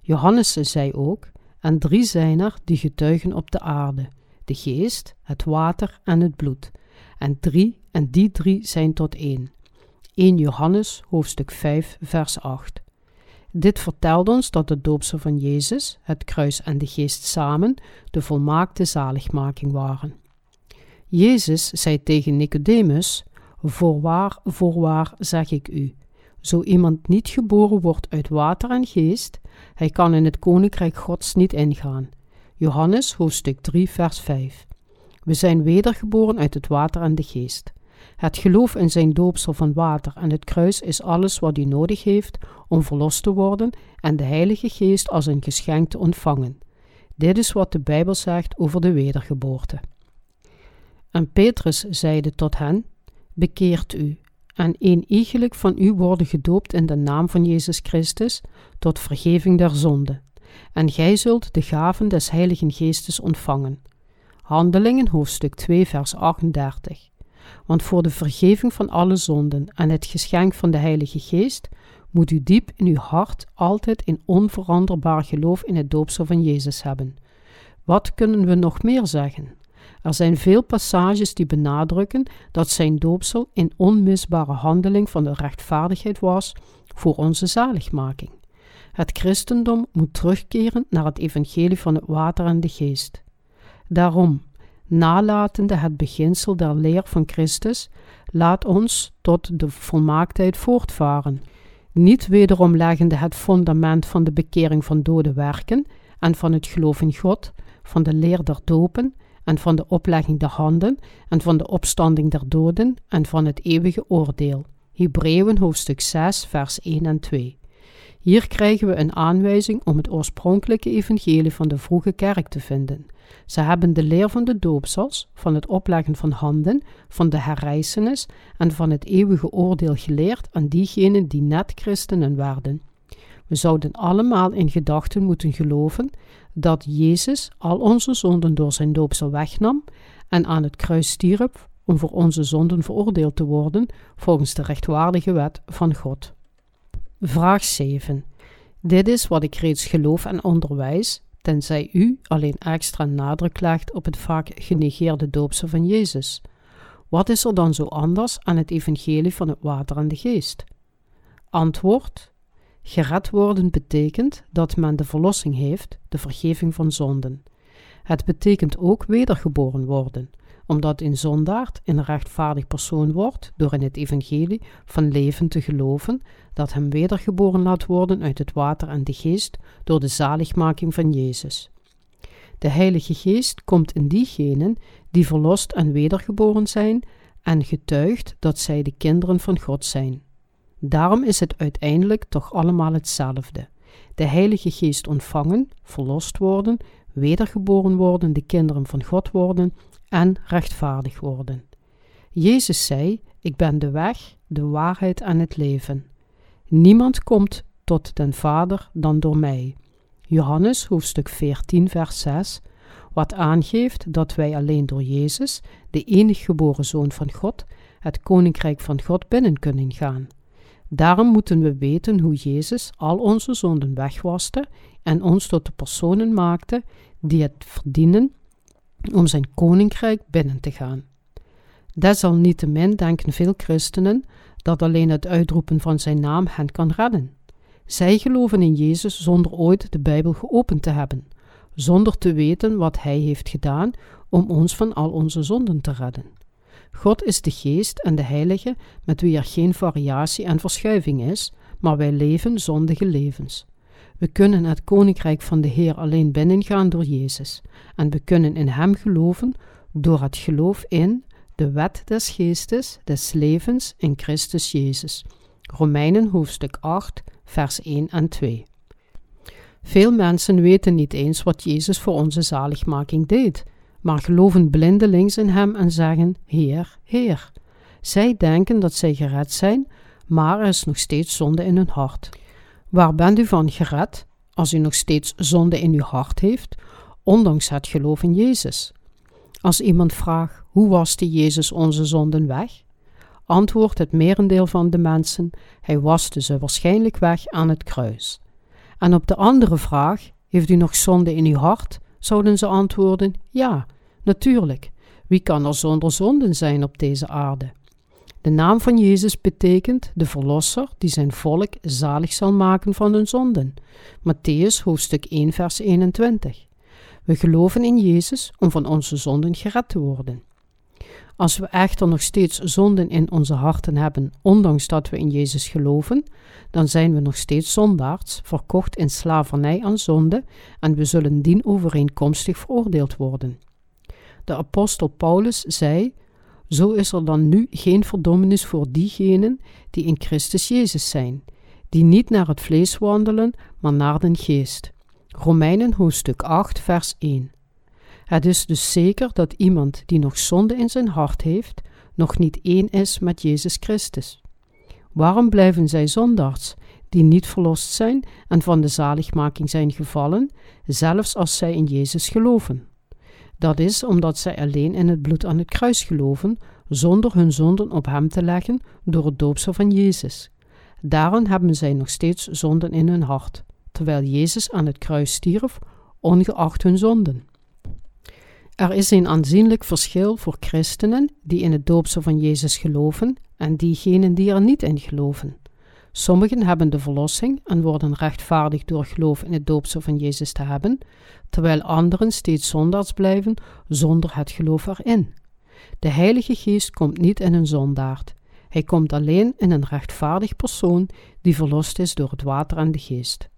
[SPEAKER 1] Johannes zei ook: En drie zijn er die getuigen op de aarde: de geest, het water en het bloed. En drie, en die drie zijn tot één. 1 Johannes, hoofdstuk 5, vers 8. Dit vertelt ons dat de doopsel van Jezus, het kruis en de geest samen de volmaakte zaligmaking waren. Jezus zei tegen Nicodemus: Voorwaar, voorwaar zeg ik u, zo iemand niet geboren wordt uit water en geest, hij kan in het koninkrijk Gods niet ingaan. Johannes hoofdstuk 3 vers 5. We zijn wedergeboren uit het water en de geest. Het geloof in zijn doopsel van water en het kruis is alles wat u nodig heeft om verlost te worden en de Heilige Geest als een geschenk te ontvangen. Dit is wat de Bijbel zegt over de wedergeboorte. En Petrus zeide tot hen: bekeert u, en een iegelijk van u worden gedoopt in de naam van Jezus Christus tot vergeving der zonde, en gij zult de gaven des Heiligen Geestes ontvangen. Handelingen hoofdstuk 2 vers 38 Want voor de vergeving van alle zonden en het geschenk van de Heilige Geest moet u diep in uw hart altijd een onveranderbaar geloof in het doopsel van Jezus hebben. Wat kunnen we nog meer zeggen? Er zijn veel passages die benadrukken dat zijn doopsel een onmisbare handeling van de rechtvaardigheid was voor onze zaligmaking. Het christendom moet terugkeren naar het evangelie van het water en de geest. Daarom, nalatende het beginsel der leer van Christus, laat ons tot de volmaaktheid voortvaren. Niet wederom leggende het fundament van de bekering van dode werken en van het geloof in God, van de leer der dopen en van de oplegging der handen en van de opstanding der doden en van het eeuwige oordeel. Hebreeën hoofdstuk 6 vers 1 en 2. Hier krijgen we een aanwijzing om het oorspronkelijke evangelie van de vroege kerk te vinden. Ze hebben de leer van de doopsels, van het opleggen van handen, van de herrijzenis en van het eeuwige oordeel geleerd aan diegenen die net christenen werden. We zouden allemaal in gedachten moeten geloven dat Jezus al onze zonden door zijn doopsel wegnam en aan het kruis stierf om voor onze zonden veroordeeld te worden volgens de rechtvaardige wet van God. Vraag 7. Dit is wat ik reeds geloof en onderwijs, tenzij u alleen extra nadruk legt op het vaak genegeerde doopsel van Jezus. Wat is er dan zo anders aan het evangelie van het water en de geest? Antwoord: Gered worden betekent dat men de verlossing heeft, de vergeving van zonden. Het betekent ook wedergeboren worden, omdat een zondaard een rechtvaardig persoon wordt door in het evangelie van leven te geloven, dat hem wedergeboren laat worden uit het water en de geest door de zaligmaking van Jezus. De Heilige Geest komt in diegenen die verlost en wedergeboren zijn en getuigt dat zij de kinderen van God zijn. Daarom is het uiteindelijk toch allemaal hetzelfde. De Heilige Geest ontvangen, verlost worden, wedergeboren worden, de kinderen van God worden en rechtvaardig worden. Jezus zei: Ik ben de weg, de waarheid en het leven. Niemand komt tot den Vader dan door mij. Johannes hoofdstuk 14, vers 6, wat aangeeft dat wij alleen door Jezus, de enig geboren Zoon van God, het Koninkrijk van God binnen kunnen gaan. Daarom moeten we weten hoe Jezus al onze zonden wegwaste en ons tot de personen maakte die het verdienen om zijn koninkrijk binnen te gaan. Desalniettemin denken veel christenen dat alleen het uitroepen van zijn naam hen kan redden. Zij geloven in Jezus zonder ooit de Bijbel geopend te hebben, zonder te weten wat Hij heeft gedaan om ons van al onze zonden te redden. God is de Geest en de Heilige met wie er geen variatie en verschuiving is, maar wij leven zondige levens. We kunnen het koninkrijk van de Heer alleen binnengaan door Jezus, en we kunnen in Hem geloven door het geloof in de wet des geestes, des levens in Christus Jezus. Romeinen hoofdstuk 8, vers 1 en 2. Veel mensen weten niet eens wat Jezus voor onze zaligmaking deed, maar geloven blindelings in Hem en zeggen: Heer, Heer. Zij denken dat zij gered zijn, maar er is nog steeds zonde in hun hart. Waar bent u van gered als u nog steeds zonde in uw hart heeft, ondanks het geloof in Jezus? Als iemand vraagt: Hoe waste Jezus onze zonden weg? Antwoordt het merendeel van de mensen: Hij waste ze waarschijnlijk weg aan het kruis. En op de andere vraag: Heeft u nog zonde in uw hart? zouden ze antwoorden: Ja, natuurlijk. Wie kan er zonder zonden zijn op deze aarde? De naam van Jezus betekent de Verlosser die zijn volk zalig zal maken van hun zonden. Matthäus hoofdstuk 1 vers 21. We geloven in Jezus om van onze zonden gered te worden. Als we echter nog steeds zonden in onze harten hebben, ondanks dat we in Jezus geloven, dan zijn we nog steeds zondaards, verkocht in slavernij aan zonde, en we zullen dien overeenkomstig veroordeeld worden. De apostel Paulus zei: Zo is er dan nu geen verdommenis voor diegenen die in Christus Jezus zijn, die niet naar het vlees wandelen, maar naar den geest. Romeinen hoofdstuk 8, vers 1. Het is dus zeker dat iemand die nog zonde in zijn hart heeft, nog niet één is met Jezus Christus. Waarom blijven zij zondaars, die niet verlost zijn en van de zaligmaking zijn gevallen, zelfs als zij in Jezus geloven? Dat is omdat zij alleen in het bloed aan het kruis geloven, zonder hun zonden op hem te leggen door het doopsel van Jezus. Daarom hebben zij nog steeds zonden in hun hart, terwijl Jezus aan het kruis stierf, ongeacht hun zonden. Er is een aanzienlijk verschil voor christenen die in het doopsel van Jezus geloven en diegenen die er niet in geloven. Sommigen hebben de verlossing en worden rechtvaardig door geloof in het doopsel van Jezus te hebben, terwijl anderen steeds zondaars blijven zonder het geloof erin. De Heilige Geest komt niet in een zondaard. Hij komt alleen in een rechtvaardig persoon die verlost is door het water en de geest.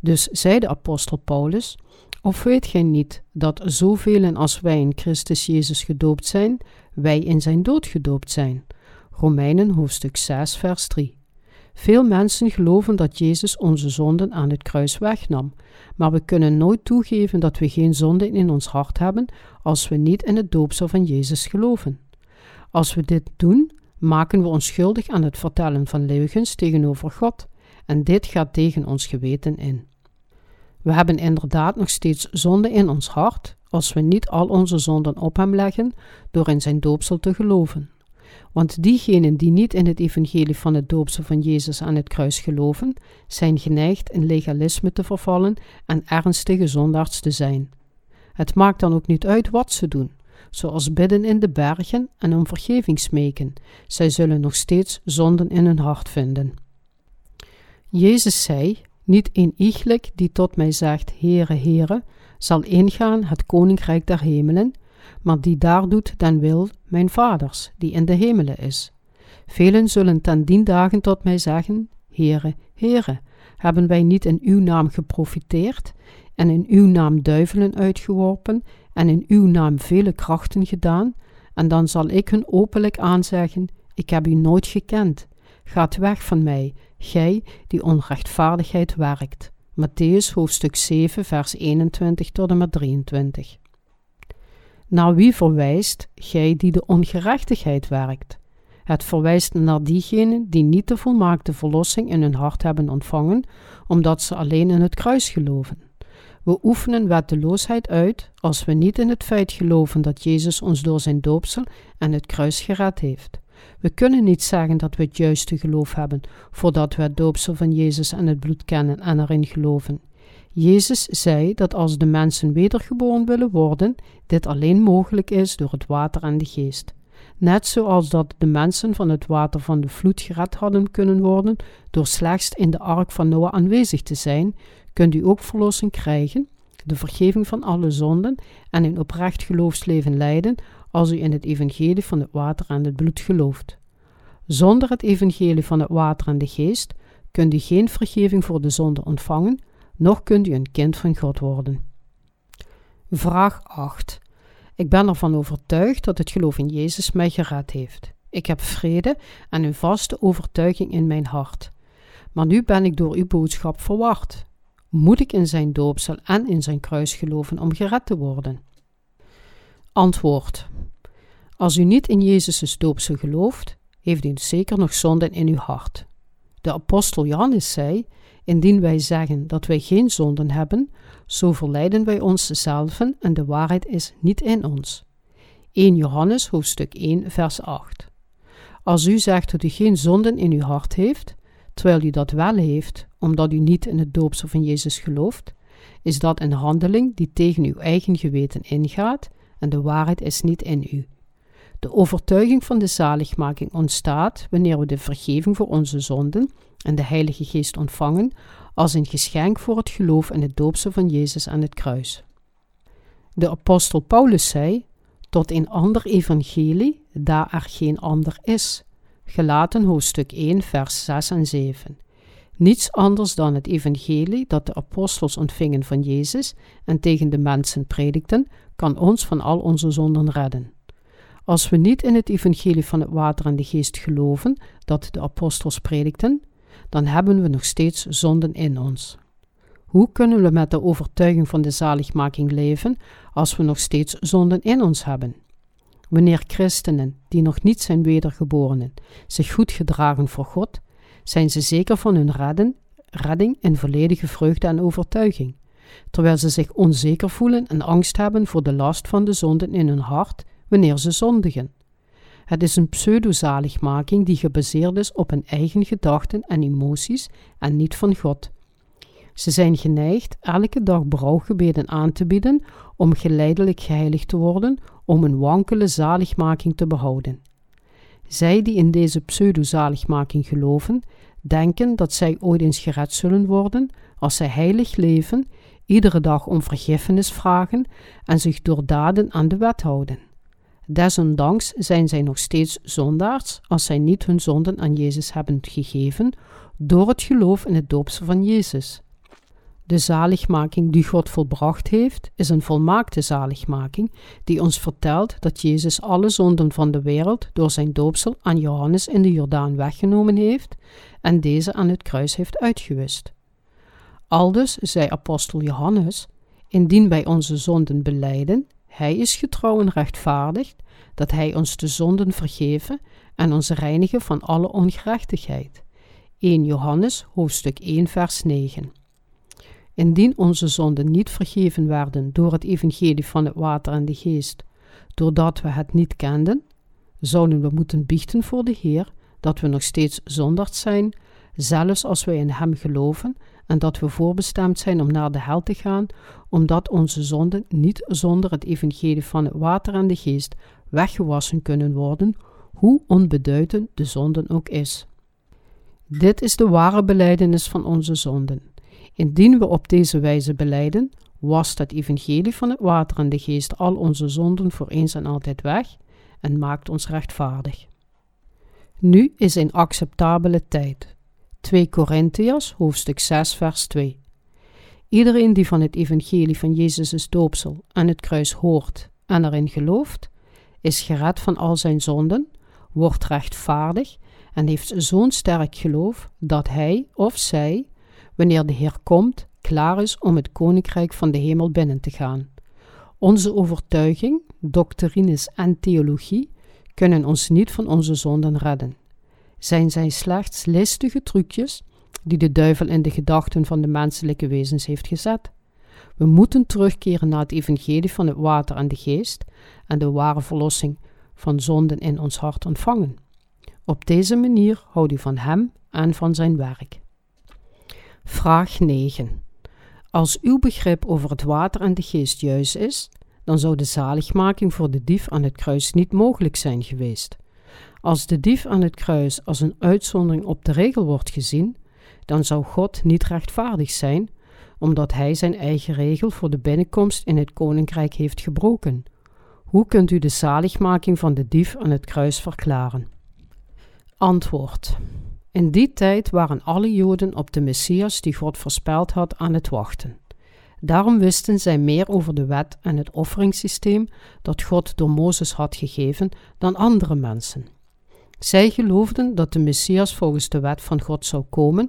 [SPEAKER 1] Dus zei de apostel Paulus: Of weet gij niet dat zoveel als wij in Christus Jezus gedoopt zijn, wij in zijn dood gedoopt zijn? Romeinen hoofdstuk 6, vers 3. Veel mensen geloven dat Jezus onze zonden aan het kruis wegnam, maar we kunnen nooit toegeven dat we geen zonde in ons hart hebben als we niet in het doopsel van Jezus geloven. Als we dit doen, maken we ons schuldig aan het vertellen van leugens tegenover God, en dit gaat tegen ons geweten in. We hebben inderdaad nog steeds zonde in ons hart als we niet al onze zonden op hem leggen door in zijn doopsel te geloven. Want diegenen die niet in het evangelie van het doopsel van Jezus aan het kruis geloven, zijn geneigd in legalisme te vervallen en ernstige zondaars te zijn. Het maakt dan ook niet uit wat ze doen, zoals bidden in de bergen en om vergeving smeken. Zij zullen nog steeds zonden in hun hart vinden. Jezus zei: Niet een iegelijk die tot mij zegt: Heere, Heere, zal ingaan het koninkrijk der hemelen, maar die daar doet den wil mijn vaders, die in de hemelen is. Velen zullen ten dien dagen tot mij zeggen, Heere, Heere, hebben wij niet in uw naam geprofiteerd en in uw naam duivelen uitgeworpen en in uw naam vele krachten gedaan? En dan zal ik hun openlijk aanzeggen, ik heb u nooit gekend. Gaat weg van mij, gij die onrechtvaardigheid werkt. Matthäus hoofdstuk 7 vers 21 tot en met 23. Naar wie verwijst gij die de ongerechtigheid werkt? Het verwijst naar diegenen die niet de volmaakte verlossing in hun hart hebben ontvangen, omdat ze alleen in het kruis geloven. We oefenen wetteloosheid uit als we niet in het feit geloven dat Jezus ons door zijn doopsel en het kruis gered heeft. We kunnen niet zeggen dat we het juiste geloof hebben voordat we het doopsel van Jezus en het bloed kennen en erin geloven. Jezus zei dat als de mensen wedergeboren willen worden, dit alleen mogelijk is door het water en de geest. Net zoals dat de mensen van het water van de vloed gered hadden kunnen worden door slechts in de ark van Noah aanwezig te zijn, kunt u ook verlossing krijgen, de vergeving van alle zonden en een oprecht geloofsleven leiden als u in het evangelie van het water en het bloed gelooft. Zonder het evangelie van het water en de geest kunt u geen vergeving voor de zonde ontvangen, nog kunt u een kind van God worden. Vraag 8. Ik ben ervan overtuigd dat het geloof in Jezus mij gered heeft. Ik heb vrede en een vaste overtuiging in mijn hart. Maar nu ben ik door uw boodschap verward. Moet ik in zijn doopsel en in zijn kruis geloven om gered te worden? Antwoord. Als u niet in Jezus' doopsel gelooft, heeft u zeker nog zonden in uw hart. De apostel Johannes zei: Indien wij zeggen dat wij geen zonden hebben, zo verleiden wij onszelf en de waarheid is niet in ons. 1 Johannes hoofdstuk 1 vers 8 Als u zegt dat u geen zonden in uw hart heeft, terwijl u dat wel heeft, omdat u niet in het doopsel van Jezus gelooft, is dat een handeling die tegen uw eigen geweten ingaat en de waarheid is niet in u. De overtuiging van de zaligmaking ontstaat wanneer we de vergeving voor onze zonden en de Heilige Geest ontvangen als een geschenk voor het geloof in het doopsel van Jezus aan het kruis. De apostel Paulus zei: Tot een ander evangelie, daar er geen ander is. Gelaten hoofdstuk 1, vers 6 en 7. Niets anders dan het evangelie dat de apostels ontvingen van Jezus en tegen de mensen predikten, kan ons van al onze zonden redden. Als we niet in het evangelie van het water en de geest geloven dat de apostels predikten, dan hebben we nog steeds zonden in ons. Hoe kunnen we met de overtuiging van de zaligmaking leven als we nog steeds zonden in ons hebben? Wanneer christenen, die nog niet zijn wedergeborenen, zich goed gedragen voor God, zijn ze zeker van hun redden, redding in volledige vreugde en overtuiging, terwijl ze zich onzeker voelen en angst hebben voor de last van de zonden in hun hart wanneer ze zondigen. Het is een pseudozaligmaking die gebaseerd is op hun eigen gedachten en emoties en niet van God. Ze zijn geneigd elke dag berouwgebeden aan te bieden om geleidelijk geheiligd te worden, om een wankele zaligmaking te behouden. Zij die in deze pseudo-zaligmaking geloven, denken dat zij ooit eens gered zullen worden als zij heilig leven, iedere dag om vergiffenis vragen en zich door daden aan de wet houden. Desondanks zijn zij nog steeds zondaars als zij niet hun zonden aan Jezus hebben gegeven door het geloof in het doopsel van Jezus. De zaligmaking die God volbracht heeft, is een volmaakte zaligmaking die ons vertelt dat Jezus alle zonden van de wereld door zijn doopsel aan Johannes in de Jordaan weggenomen heeft en deze aan het kruis heeft uitgewist. Aldus zei apostel Johannes: Indien wij onze zonden beleiden, hij is getrouw en rechtvaardig, dat hij ons de zonden vergeven en ons reinigen van alle ongerechtigheid. 1 Johannes hoofdstuk 1 vers 9 Indien onze zonden niet vergeven werden door het evangelie van het water en de geest, doordat we het niet kenden, zouden we moeten biechten voor de Heer dat we nog steeds zondaars zijn, zelfs als wij in Hem geloven en dat we voorbestemd zijn om naar de hel te gaan, omdat onze zonden niet zonder het evangelie van het water en de geest weggewassen kunnen worden, hoe onbeduidend de zonden ook is. Dit is de ware beleidenis van onze zonden. Indien we op deze wijze beleiden, wast het evangelie van het water en de geest al onze zonden voor eens en altijd weg en maakt ons rechtvaardig. Nu is een acceptabele tijd. 2 Korintiërs hoofdstuk 6 vers 2 Iedereen die van het evangelie van Jezus' doopsel en het kruis hoort en erin gelooft, is gered van al zijn zonden, wordt rechtvaardig en heeft zo'n sterk geloof dat hij of zij wanneer de Heer komt, klaar is om het koninkrijk van de hemel binnen te gaan. Onze overtuiging, doctrines en theologie kunnen ons niet van onze zonden redden. Zijn zij slechts listige trucjes die de duivel in de gedachten van de menselijke wezens heeft gezet? We moeten terugkeren naar het evangelie van het water en de geest en de ware verlossing van zonden in ons hart ontvangen. Op deze manier houdt u van Hem en van Zijn werk. Vraag 9. Als uw begrip over het water en de geest juist is, dan zou de zaligmaking voor de dief aan het kruis niet mogelijk zijn geweest. Als de dief aan het kruis als een uitzondering op de regel wordt gezien, dan zou God niet rechtvaardig zijn, omdat hij zijn eigen regel voor de binnenkomst in het koninkrijk heeft gebroken. Hoe kunt u de zaligmaking van de dief aan het kruis verklaren? Antwoord. In die tijd waren alle Joden op de Messias die God voorspeld had aan het wachten. Daarom wisten zij meer over de wet en het offeringssysteem dat God door Mozes had gegeven dan andere mensen. Zij geloofden dat de Messias volgens de wet van God zou komen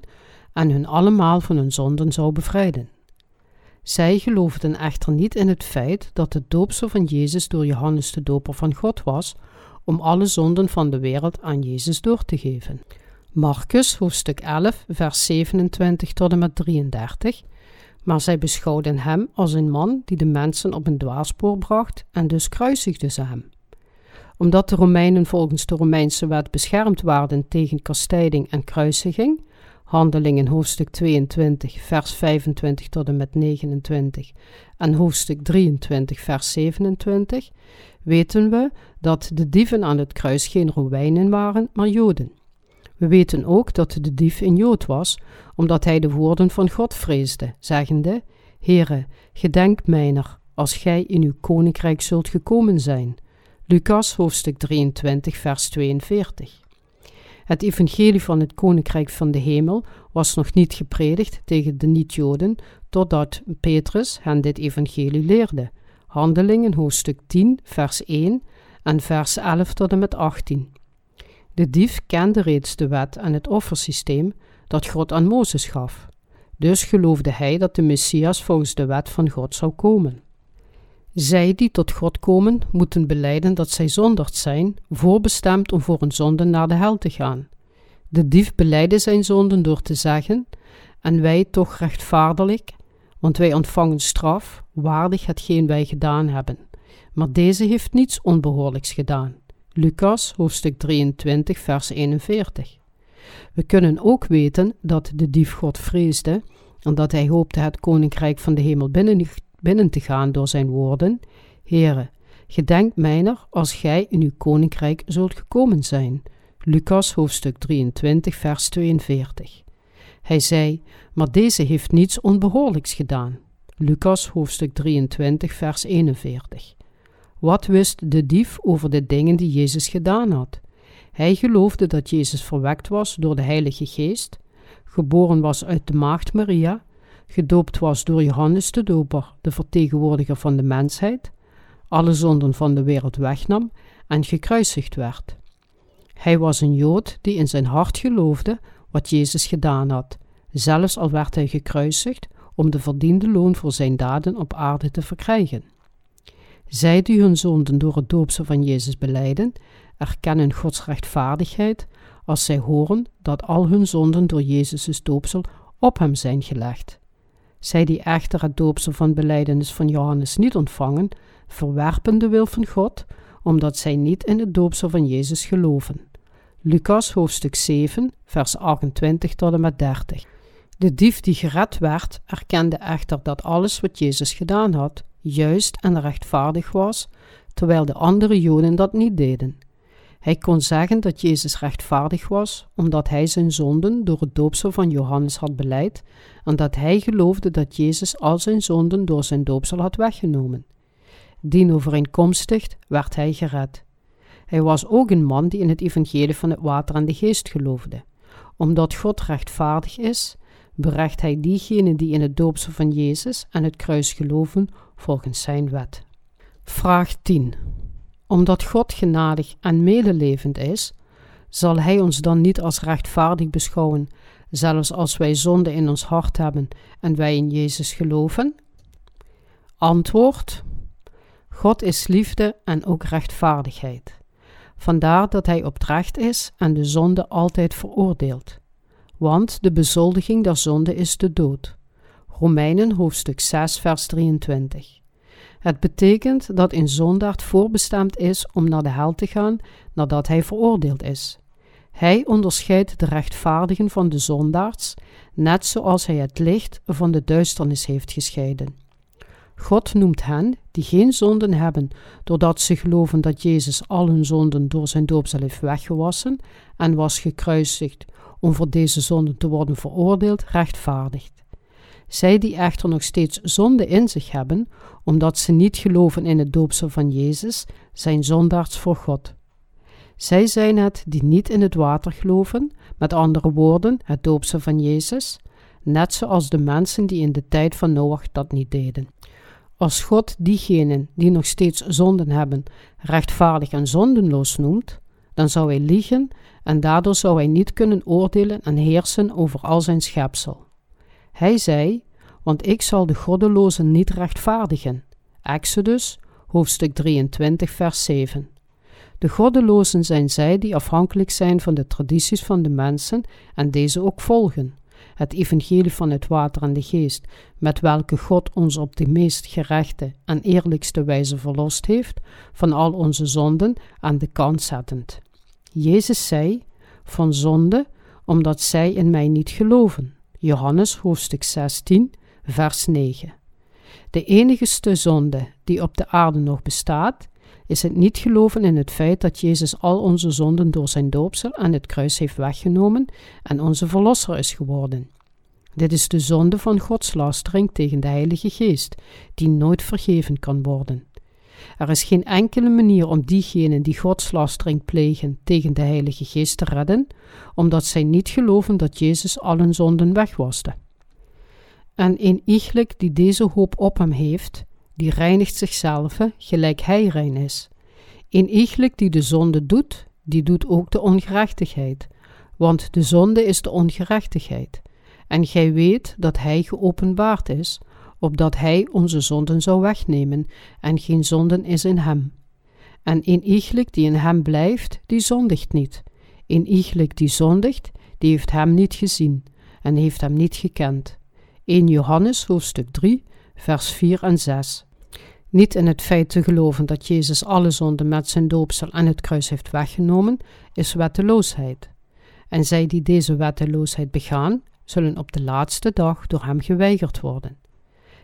[SPEAKER 1] en hun allemaal van hun zonden zou bevrijden. Zij geloofden echter niet in het feit dat het doopsel van Jezus door Johannes de Doper van God was om alle zonden van de wereld aan Jezus door te geven. Marcus hoofdstuk 11, vers 27 tot en met 33. Maar zij beschouwden hem als een man die de mensen op een dwaalspoor bracht en dus kruisigden ze hem. Omdat de Romeinen volgens de Romeinse wet beschermd waren tegen kastijding en kruisiging, Handelingen hoofdstuk 22, vers 25 tot en met 29 en hoofdstuk 23, vers 27, weten we dat de dieven aan het kruis geen Romeinen waren, maar Joden. We weten ook dat de dief een Jood was, omdat hij de woorden van God vreesde, zeggende: Heere, gedenk mijner, als gij in uw koninkrijk zult gekomen zijn. Lucas hoofdstuk 23, vers 42. Het evangelie van het koninkrijk van de hemel was nog niet gepredikt tegen de niet-Joden, totdat Petrus hen dit evangelie leerde. Handelingen hoofdstuk 10, vers 1 en vers 11 tot en met 18. De dief kende reeds de wet en het offersysteem dat God aan Mozes gaf. Dus geloofde hij dat de Messias volgens de wet van God zou komen. Zij die tot God komen, moeten beleiden dat zij zondigd zijn, voorbestemd om voor een zonde naar de hel te gaan. De dief beleidde zijn zonden door te zeggen: En wij toch rechtvaardig, want wij ontvangen straf, waardig hetgeen wij gedaan hebben. Maar deze heeft niets onbehoorlijks gedaan. Lucas hoofdstuk 23 vers 41. We kunnen ook weten dat de dief God vreesde en dat hij hoopte het koninkrijk van de hemel binnen, binnen te gaan door zijn woorden: Heere, gedenk mijner als gij in uw koninkrijk zult gekomen zijn. Lucas hoofdstuk 23 vers 42. Hij zei: Maar deze heeft niets onbehoorlijks gedaan. Lucas hoofdstuk 23 vers 41. Wat wist de dief over de dingen die Jezus gedaan had? Hij geloofde dat Jezus verwekt was door de Heilige Geest, geboren was uit de maagd Maria, gedoopt was door Johannes de Doper, de vertegenwoordiger van de mensheid, alle zonden van de wereld wegnam en gekruisigd werd. Hij was een Jood die in zijn hart geloofde wat Jezus gedaan had, zelfs al werd hij gekruisigd om de verdiende loon voor zijn daden op aarde te verkrijgen. Zij die hun zonden door het doopsel van Jezus beleiden, erkennen Gods rechtvaardigheid als zij horen dat al hun zonden door Jezus' doopsel op hem zijn gelegd. Zij die echter het doopsel van beleidenis van Johannes niet ontvangen, verwerpen de wil van God, omdat zij niet in het doopsel van Jezus geloven. Lucas hoofdstuk 7, vers 28 tot en met 30. De dief die gered werd, erkende echter dat alles wat Jezus gedaan had, juist en rechtvaardig was, terwijl de andere Joden dat niet deden. Hij kon zeggen dat Jezus rechtvaardig was, omdat hij zijn zonden door het doopsel van Johannes had beleid en dat hij geloofde dat Jezus al zijn zonden door zijn doopsel had weggenomen. Dienovereenkomstig werd hij gered. Hij was ook een man die in het evangelie van het water en de geest geloofde. Omdat God rechtvaardig is, berecht hij diegenen die in het doopsel van Jezus en het kruis geloven volgens zijn wet. Vraag 10. Omdat God genadig en medelevend is, zal Hij ons dan niet als rechtvaardig beschouwen, zelfs als wij zonde in ons hart hebben en wij in Jezus geloven? Antwoord: God is liefde en ook rechtvaardigheid. Vandaar dat Hij oprecht is en de zonde altijd veroordeelt. Want de bezoldiging der zonde is de dood. Romeinen hoofdstuk 6, vers 23. Het betekent dat een zondaard voorbestemd is om naar de hel te gaan nadat hij veroordeeld is. Hij onderscheidt de rechtvaardigen van de zondaards, net zoals hij het licht van de duisternis heeft gescheiden. God noemt hen die geen zonden hebben, doordat ze geloven dat Jezus al hun zonden door zijn doopsel heeft weggewassen en was gekruisigd om voor deze zonden te worden veroordeeld, rechtvaardigd. Zij die echter nog steeds zonde in zich hebben, omdat ze niet geloven in het doopsel van Jezus, zijn zondaars voor God. Zij zijn het die niet in het water geloven, met andere woorden, het doopsel van Jezus, net zoals de mensen die in de tijd van Noach dat niet deden. Als God diegenen die nog steeds zonden hebben, rechtvaardig en zondenloos noemt, dan zou hij liegen en daardoor zou hij niet kunnen oordelen en heersen over al zijn schepsel. Hij zei: Want ik zal de goddelozen niet rechtvaardigen. Exodus, hoofdstuk 23, vers 7. De goddelozen zijn zij die afhankelijk zijn van de tradities van de mensen en deze ook volgen. Het evangelie van het water en de geest, met welke God ons op de meest gerechte en eerlijkste wijze verlost heeft van al onze zonden, aan de kant zettend. Jezus zei: Van zonde, omdat zij in mij niet geloven. Johannes hoofdstuk 16, vers 9. De enigste zonde die op de aarde nog bestaat, is het niet geloven in het feit dat Jezus al onze zonden door zijn doopsel aan het kruis heeft weggenomen en onze verlosser is geworden. Dit is de zonde van Gods lastering tegen de Heilige Geest, die nooit vergeven kan worden. Er is geen enkele manier om diegenen die godslastering plegen tegen de Heilige Geest te redden, omdat zij niet geloven dat Jezus al zonden wegwaste. En een iegelijk die deze hoop op hem heeft, die reinigt zichzelf, gelijk hij rein is. Een iegelijk die de zonde doet, die doet ook de ongerechtigheid, want de zonde is de ongerechtigheid. En gij weet dat hij geopenbaard is, opdat hij onze zonden zou wegnemen, en geen zonden is in hem. En een iegelijk die in hem blijft, die zondigt niet. Een iegelijk die zondigt, die heeft hem niet gezien en heeft hem niet gekend. 1 Johannes hoofdstuk 3, vers 4 en 6. Niet in het feit te geloven dat Jezus alle zonden met zijn doopsel en het kruis heeft weggenomen, is wetteloosheid. En zij die deze wetteloosheid begaan, zullen op de laatste dag door hem geweigerd worden.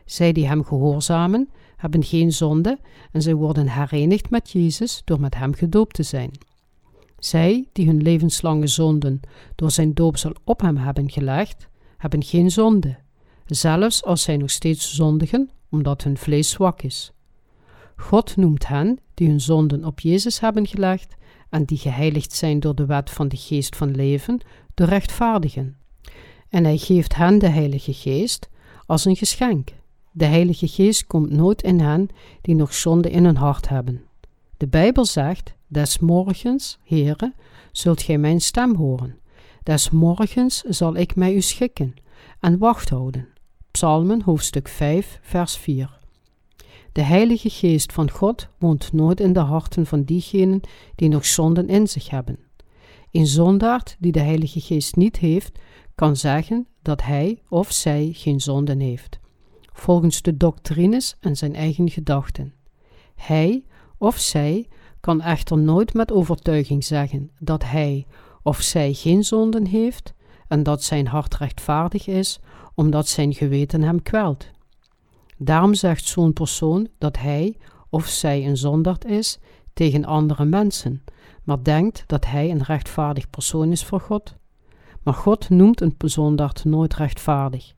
[SPEAKER 1] Zij die hem gehoorzamen, hebben geen zonde en zij worden herenigd met Jezus door met hem gedoopt te zijn. Zij die hun levenslange zonden door zijn doopsel op hem hebben gelegd, hebben geen zonde, zelfs als zij nog steeds zondigen, omdat hun vlees zwak is. God noemt hen die hun zonden op Jezus hebben gelegd en die geheiligd zijn door de wet van de geest van leven, de rechtvaardigen. En hij geeft hen de Heilige Geest als een geschenk. De Heilige Geest komt nooit in hen die nog zonde in hun hart hebben. De Bijbel zegt: Des morgens, Heere, zult gij mijn stem horen. Des morgens zal ik mij u schikken en wacht houden. Psalmen hoofdstuk 5, vers 4. De Heilige Geest van God woont nooit in de harten van diegenen die nog zonden in zich hebben. Een zondaard die de Heilige Geest niet heeft, kan zeggen dat hij of zij geen zonden heeft, volgens de doctrines en zijn eigen gedachten. Hij of zij kan echter nooit met overtuiging zeggen dat hij of zij geen zonden heeft en dat zijn hart rechtvaardig is, omdat zijn geweten hem kwelt. Daarom zegt zo'n persoon dat hij of zij een zondaard is tegen andere mensen, maar denkt dat hij een rechtvaardig persoon is voor God. Maar God noemt een zondaard nooit rechtvaardig.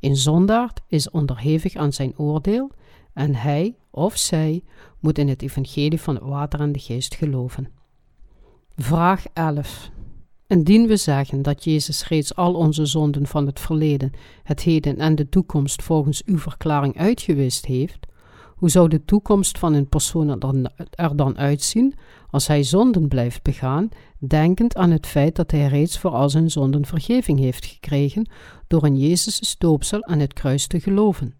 [SPEAKER 1] Een zondaard is onderhevig aan zijn oordeel en hij of zij moet in het evangelie van het water en de geest geloven. Vraag 11. Indien we zeggen dat Jezus reeds al onze zonden van het verleden, het heden en de toekomst volgens uw verklaring uitgewist heeft, hoe zou de toekomst van een persoon er dan uitzien als hij zonden blijft begaan, denkend aan het feit dat hij reeds voor al zijn zonden vergeving heeft gekregen door in Jezus' doopsel en het kruis te geloven?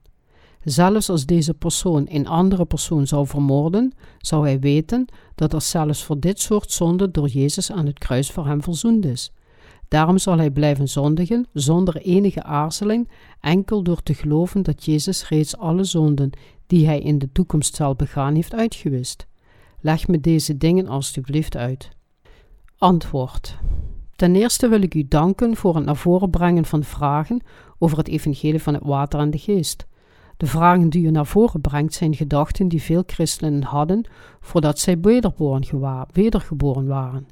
[SPEAKER 1] Zelfs als deze persoon een andere persoon zou vermoorden, zou hij weten dat er zelfs voor dit soort zonde door Jezus aan het kruis voor hem verzoend is. Daarom zal hij blijven zondigen zonder enige aarzeling, enkel door te geloven dat Jezus reeds alle zonden die hij in de toekomst zal begaan heeft uitgewist. Leg me deze dingen alstublieft uit. Antwoord. Ten eerste wil ik u danken voor het naar voren brengen van vragen over het evangelie van het water en de geest. De vragen die u naar voren brengt zijn gedachten die veel christenen hadden voordat zij wedergeboren waren.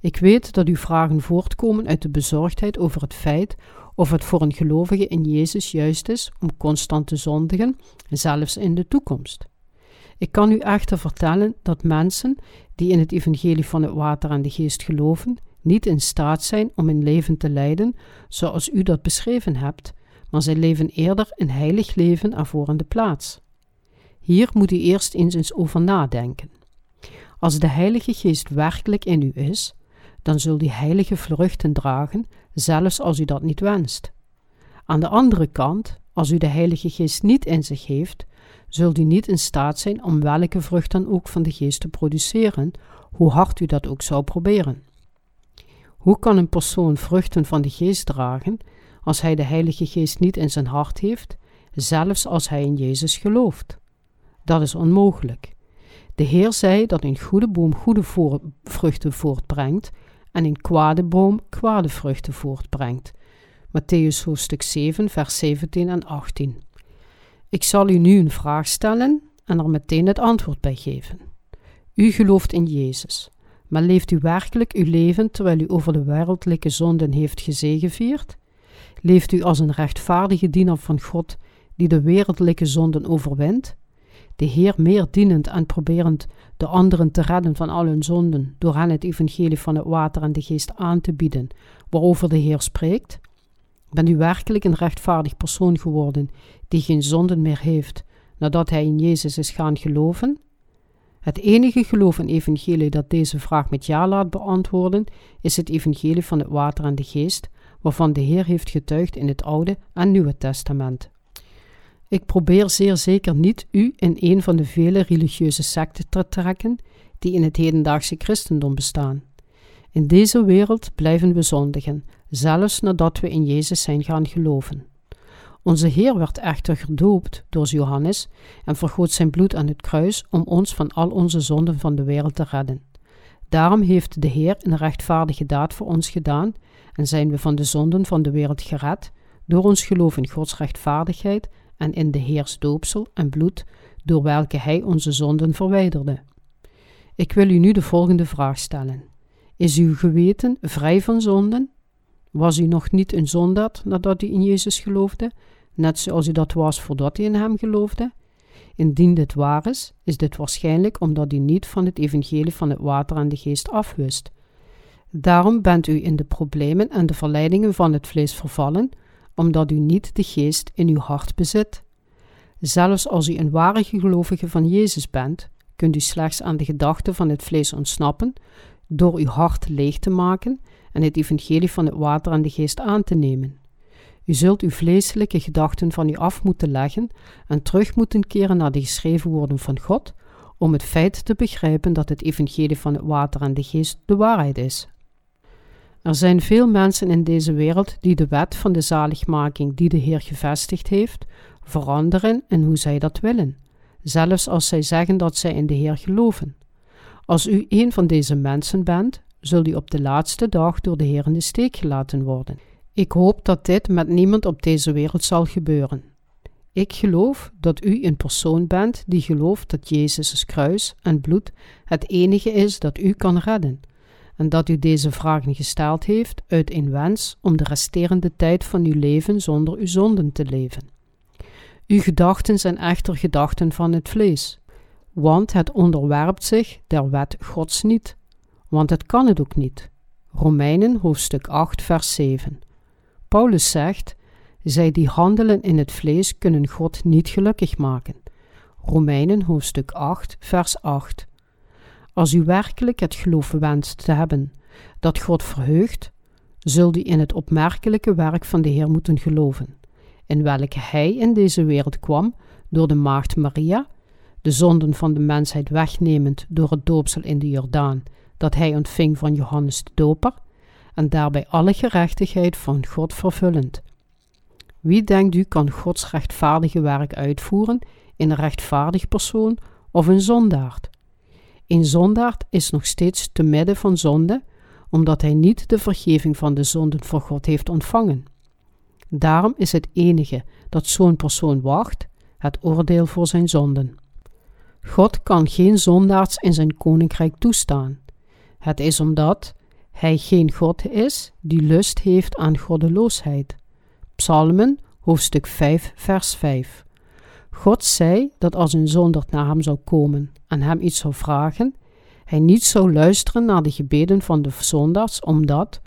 [SPEAKER 1] Ik weet dat uw vragen voortkomen uit de bezorgdheid over het feit of het voor een gelovige in Jezus juist is om constant te zondigen, zelfs in de toekomst. Ik kan u echter vertellen dat mensen die in het evangelie van het water en de geest geloven, niet in staat zijn om een leven te leiden zoals u dat beschreven hebt, maar zij leven eerder een heilig leven ervoor in de plaats. Hier moet u eerst eens eens over nadenken. Als de Heilige Geest werkelijk in u is, dan zult u heilige vruchten dragen, zelfs als u dat niet wenst. Aan de andere kant, als u de Heilige Geest niet in zich heeft, zult u niet in staat zijn om welke vrucht dan ook van de Geest te produceren, hoe hard u dat ook zou proberen. Hoe kan een persoon vruchten van de Geest dragen als hij de Heilige Geest niet in zijn hart heeft, zelfs als hij in Jezus gelooft. Dat is onmogelijk. De Heer zei dat een goede boom goede vruchten voortbrengt en een kwade boom kwade vruchten voortbrengt. Matthäus hoofdstuk 7, vers 17 en 18. Ik zal u nu een vraag stellen en er meteen het antwoord bij geven. U gelooft in Jezus, maar leeft u werkelijk uw leven terwijl u over de wereldlijke zonden heeft gezegevierd? Leeft u als een rechtvaardige dienaar van God die de wereldlijke zonden overwint? De Heer meer dienend en proberend de anderen te redden van al hun zonden door hen het evangelie van het water en de geest aan te bieden, waarover de Heer spreekt? Bent u werkelijk een rechtvaardig persoon geworden die geen zonden meer heeft nadat hij in Jezus is gaan geloven? Het enige geloof en evangelie dat deze vraag met ja laat beantwoorden, is het evangelie van het water en de geest, waarvan de Heer heeft getuigd in het Oude en Nieuwe Testament. Ik probeer zeer zeker niet u in een van de vele religieuze secten te trekken die in het hedendaagse christendom bestaan. In deze wereld blijven we zondigen, zelfs nadat we in Jezus zijn gaan geloven. Onze Heer werd echter gedoopt door Johannes en vergoot zijn bloed aan het kruis om ons van al onze zonden van de wereld te redden. Daarom heeft de Heer een rechtvaardige daad voor ons gedaan en zijn we van de zonden van de wereld gered door ons geloof in Gods rechtvaardigheid en in de Heers doopsel en bloed, door welke Hij onze zonden verwijderde. Ik wil u nu de volgende vraag stellen. Is uw geweten vrij van zonden? Was u nog niet een zondaar nadat u in Jezus geloofde, net zoals u dat was voordat u in Hem geloofde? Indien dit waar is, is dit waarschijnlijk omdat u niet van het evangelie van het water en de geest afwist. Daarom bent u in de problemen en de verleidingen van het vlees vervallen, omdat u niet de geest in uw hart bezit. Zelfs als u een ware gelovige van Jezus bent, kunt u slechts aan de gedachten van het vlees ontsnappen door uw hart leeg te maken en het evangelie van het water en de geest aan te nemen. U zult uw vleeselijke gedachten van u af moeten leggen en terug moeten keren naar de geschreven woorden van God, om het feit te begrijpen dat het evangelie van het water en de geest de waarheid is. Er zijn veel mensen in deze wereld die de wet van de zaligmaking die de Heer gevestigd heeft, veranderen in hoe zij dat willen, zelfs als zij zeggen dat zij in de Heer geloven. Als u een van deze mensen bent, zult u op de laatste dag door de Heer in de steek gelaten worden. Ik hoop dat dit met niemand op deze wereld zal gebeuren. Ik geloof dat u een persoon bent die gelooft dat Jezus' kruis en bloed het enige is dat u kan redden, en dat u deze vragen gesteld heeft uit een wens om de resterende tijd van uw leven zonder uw zonden te leven. Uw gedachten zijn echter gedachten van het vlees, want het onderwerpt zich der wet Gods niet, want het kan het ook niet. Romeinen hoofdstuk 8 vers 7 Paulus zegt, zij die handelen in het vlees kunnen God niet gelukkig maken. Romeinen hoofdstuk 8 vers 8 Als u werkelijk het geloof wenst te hebben dat God verheugt, zult u in het opmerkelijke werk van de Heer moeten geloven, in welke Hij in deze wereld kwam door de maagd Maria, de zonden van de mensheid wegnemend door het doopsel in de Jordaan dat hij ontving van Johannes de Doper, en daarbij alle gerechtigheid van God vervullend. Wie denkt u kan Gods rechtvaardige werk uitvoeren in een rechtvaardig persoon of een zondaard? Een zondaard is nog steeds te midden van zonde, omdat hij niet de vergeving van de zonden voor God heeft ontvangen. Daarom is het enige dat zo'n persoon wacht, het oordeel voor zijn zonden. God kan geen zondaards in zijn koninkrijk toestaan. Het is omdat hij geen God is die lust heeft aan goddeloosheid. Psalmen, hoofdstuk 5, vers 5. God zei dat als een zonderd naar hem zou komen en hem iets zou vragen, hij niet zou luisteren naar de gebeden van de zondaars, omdat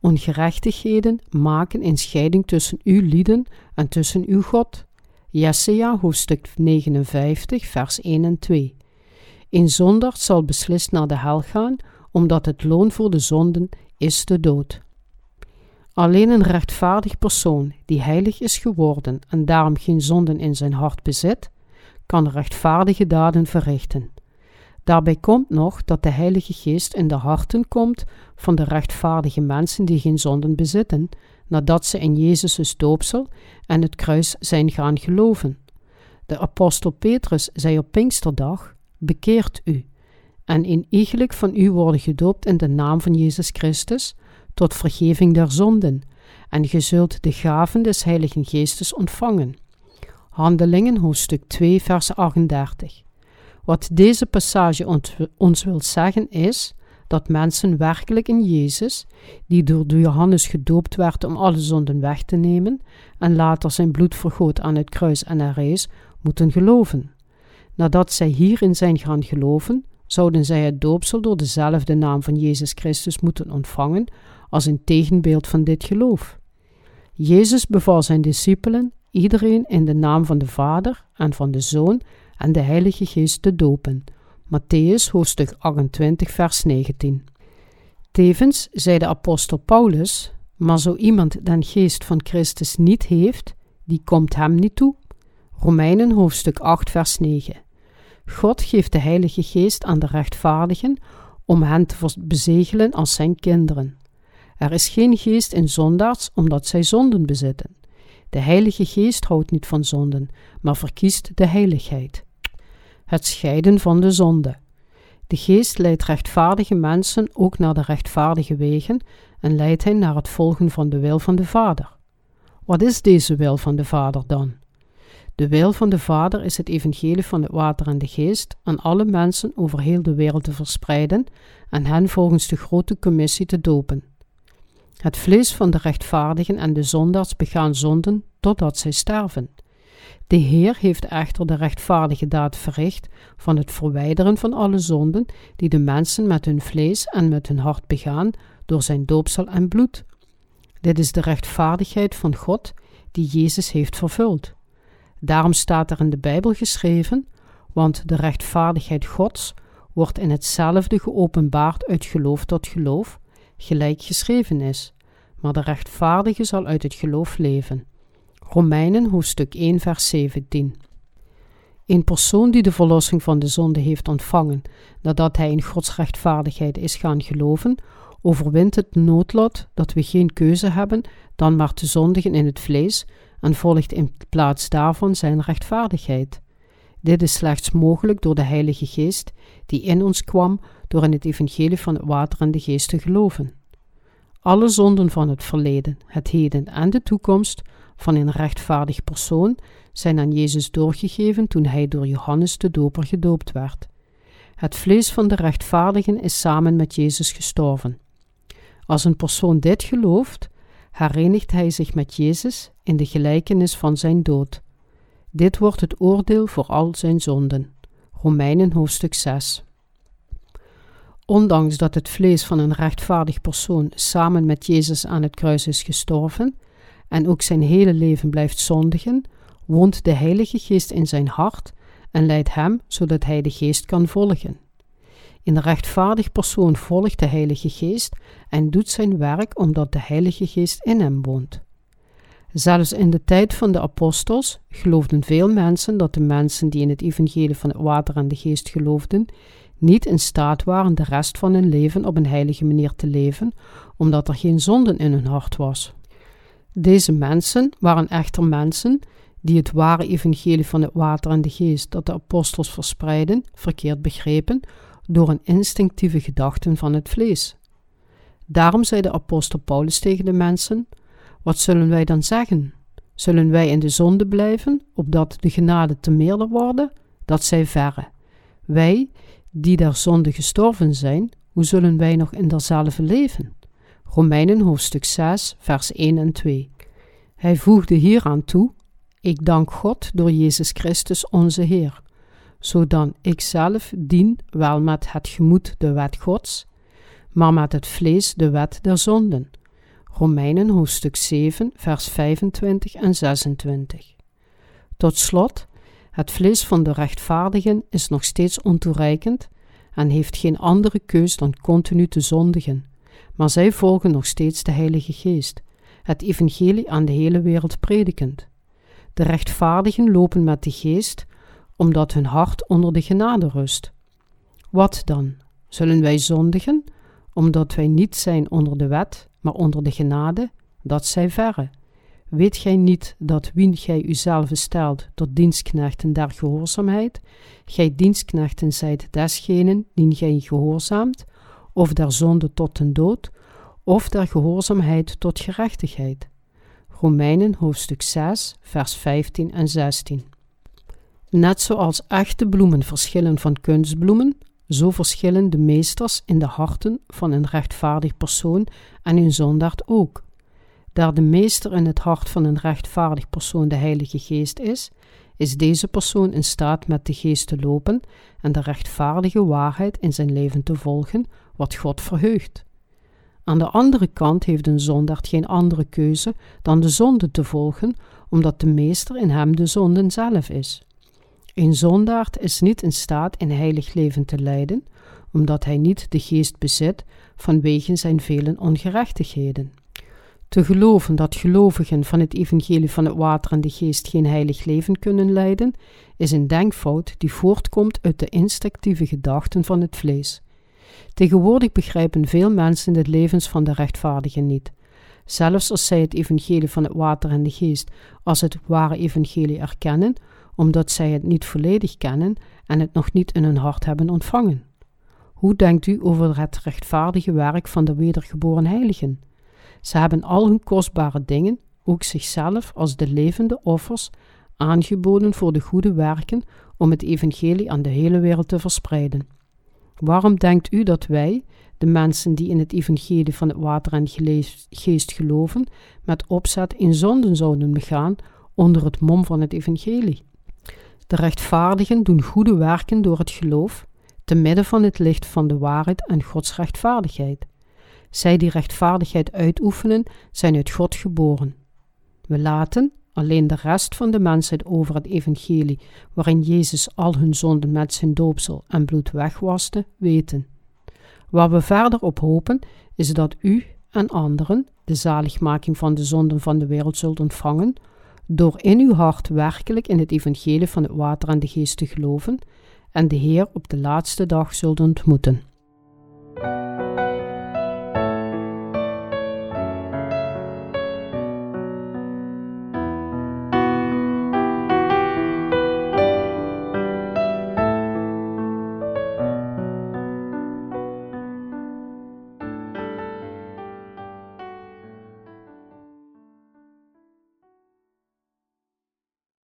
[SPEAKER 1] ongerechtigheden maken een scheiding tussen uw lieden en tussen uw God. Jesaja, hoofdstuk 59, vers 1 en 2. Een zondaar zal beslist naar de hel gaan, omdat het loon voor de zonden is de dood. Alleen een rechtvaardig persoon die heilig is geworden en daarom geen zonden in zijn hart bezit, kan rechtvaardige daden verrichten. Daarbij komt nog dat de Heilige Geest in de harten komt van de rechtvaardige mensen die geen zonden bezitten, nadat ze in Jezus' doopsel en het kruis zijn gaan geloven. De apostel Petrus zei op Pinksterdag: Bekeert u, en in iegelijk van u worden gedoopt in de naam van Jezus Christus, tot vergeving der zonden, en ge zult de gaven des Heiligen Geestes ontvangen. Handelingen hoofdstuk 2 vers 38 Wat deze passage ons wil zeggen is, dat mensen werkelijk in Jezus, die door Johannes gedoopt werd om alle zonden weg te nemen en later zijn bloed vergoot aan het kruis en herrees, moeten geloven. Nadat zij hierin zijn gaan geloven, zouden zij het doopsel door dezelfde naam van Jezus Christus moeten ontvangen als een tegenbeeld van dit geloof. Jezus beval zijn discipelen iedereen in de naam van de Vader en van de Zoon en de Heilige Geest te dopen. Matthäus hoofdstuk 28 vers 19. Tevens zei de apostel Paulus, maar zo iemand den geest van Christus niet heeft, die komt hem niet toe. Romeinen hoofdstuk 8 vers 9. God geeft de Heilige Geest aan de rechtvaardigen om hen te bezegelen als zijn kinderen. Er is geen geest in zondaars omdat zij zonden bezitten. De Heilige Geest houdt niet van zonden, maar verkiest de heiligheid. Het scheiden van de zonde. De Geest leidt rechtvaardige mensen ook naar de rechtvaardige wegen en leidt hen naar het volgen van de wil van de Vader. Wat is deze wil van de Vader dan? De wil van de Vader is het evangelie van het water en de geest aan alle mensen over heel de wereld te verspreiden en hen volgens de grote commissie te dopen. Het vlees van de rechtvaardigen en de zondaars begaan zonden totdat zij sterven. De Heer heeft echter de rechtvaardige daad verricht van het verwijderen van alle zonden die de mensen met hun vlees en met hun hart begaan door zijn doopsel en bloed. Dit is de rechtvaardigheid van God die Jezus heeft vervuld. Daarom staat er in de Bijbel geschreven: Want de rechtvaardigheid Gods wordt in hetzelfde geopenbaard uit geloof tot geloof, gelijk geschreven is. Maar de rechtvaardige zal uit het geloof leven. Romeinen hoofdstuk 1, vers 17. Een persoon die de verlossing van de zonde heeft ontvangen, nadat hij in Gods rechtvaardigheid is gaan geloven, overwint het noodlot dat we geen keuze hebben dan maar te zondigen in het vlees en volgt in plaats daarvan zijn rechtvaardigheid. Dit is slechts mogelijk door de Heilige Geest, die in ons kwam door in het evangelie van het water en de geest te geloven. Alle zonden van het verleden, het heden en de toekomst van een rechtvaardig persoon zijn aan Jezus doorgegeven toen hij door Johannes de Doper gedoopt werd. Het vlees van de rechtvaardigen is samen met Jezus gestorven. Als een persoon dit gelooft, herenigt hij zich met Jezus in de gelijkenis van zijn dood. Dit wordt het oordeel voor al zijn zonden. Romeinen hoofdstuk 6. Ondanks dat het vlees van een rechtvaardig persoon samen met Jezus aan het kruis is gestorven en ook zijn hele leven blijft zondigen, woont de Heilige Geest in zijn hart en leidt hem zodat hij de Geest kan volgen. Een rechtvaardig persoon volgt de Heilige Geest en doet zijn werk omdat de Heilige Geest in hem woont. Zelfs in de tijd van de apostels geloofden veel mensen dat de mensen die in het evangelie van het water en de geest geloofden, niet in staat waren de rest van hun leven op een heilige manier te leven, omdat er geen zonden in hun hart was. Deze mensen waren echter mensen die het ware evangelie van het water en de geest dat de apostels verspreiden, verkeerd begrepen, door een instinctieve gedachten van het vlees. Daarom zei de apostel Paulus tegen de mensen: Wat zullen wij dan zeggen? Zullen wij in de zonde blijven, opdat de genade te meerder worden? Dat zij verre. Wij, die der zonde gestorven zijn, hoe zullen wij nog in derzelfde leven? Romeinen hoofdstuk 6, vers 1 en 2. Hij voegde hieraan toe: Ik dank God door Jezus Christus onze Heer zodan ik zelf dien wel met het gemoed de wet Gods, maar met het vlees de wet der zonden. Romeinen hoofdstuk 7, vers 25 en 26. Tot slot, het vlees van de rechtvaardigen is nog steeds ontoereikend en heeft geen andere keus dan continu te zondigen, maar zij volgen nog steeds de Heilige Geest, het evangelie aan de hele wereld predikend. De rechtvaardigen lopen met de Geest omdat hun hart onder de genade rust. Wat dan? Zullen wij zondigen, omdat wij niet zijn onder de wet, maar onder de genade? Dat zij verre. Weet gij niet dat wien gij uzelf stelt tot dienstknechten der gehoorzaamheid, gij dienstknechten zijt desgenen die gij gehoorzaamt, of der zonde tot den dood, of der gehoorzaamheid tot gerechtigheid? Romeinen hoofdstuk 6, vers 15 en 16. Net zoals echte bloemen verschillen van kunstbloemen, zo verschillen de meesters in de harten van een rechtvaardig persoon en hun zondaard ook. Daar de meester in het hart van een rechtvaardig persoon de Heilige Geest is, is deze persoon in staat met de Geest te lopen en de rechtvaardige waarheid in zijn leven te volgen, wat God verheugt. Aan de andere kant heeft een zondaard geen andere keuze dan de zonde te volgen, omdat de meester in hem de zonden zelf is. Een zondaard is niet in staat een heilig leven te leiden, omdat hij niet de geest bezit vanwege zijn vele ongerechtigheden. Te geloven dat gelovigen van het evangelie van het water en de geest geen heilig leven kunnen leiden, is een denkfout die voortkomt uit de instinctieve gedachten van het vlees. Tegenwoordig begrijpen veel mensen de levens van de rechtvaardigen niet. zelfs als zij het evangelie van het water en de geest als het ware evangelie erkennen, omdat zij het niet volledig kennen en het nog niet in hun hart hebben ontvangen. Hoe denkt u over het rechtvaardige werk van de wedergeboren heiligen? Ze hebben al hun kostbare dingen, ook zichzelf als de levende offers, aangeboden voor de goede werken om het evangelie aan de hele wereld te verspreiden. Waarom denkt u dat wij, de mensen die in het evangelie van het water en geest geloven, met opzet in zonden zouden begaan onder het mom van het evangelie? De rechtvaardigen doen goede werken door het geloof, te midden van het licht van de waarheid en Gods rechtvaardigheid. Zij die rechtvaardigheid uitoefenen, zijn uit God geboren. We laten alleen de rest van de mensheid over het evangelie, waarin Jezus al hun zonden met zijn doopsel en bloed wegwaste, weten. Waar we verder op hopen, is dat u en anderen de zaligmaking van de zonden van de wereld zult ontvangen, door in uw hart werkelijk in het evangelie van het water en de geest te geloven en de Heer op de laatste dag zult ontmoeten.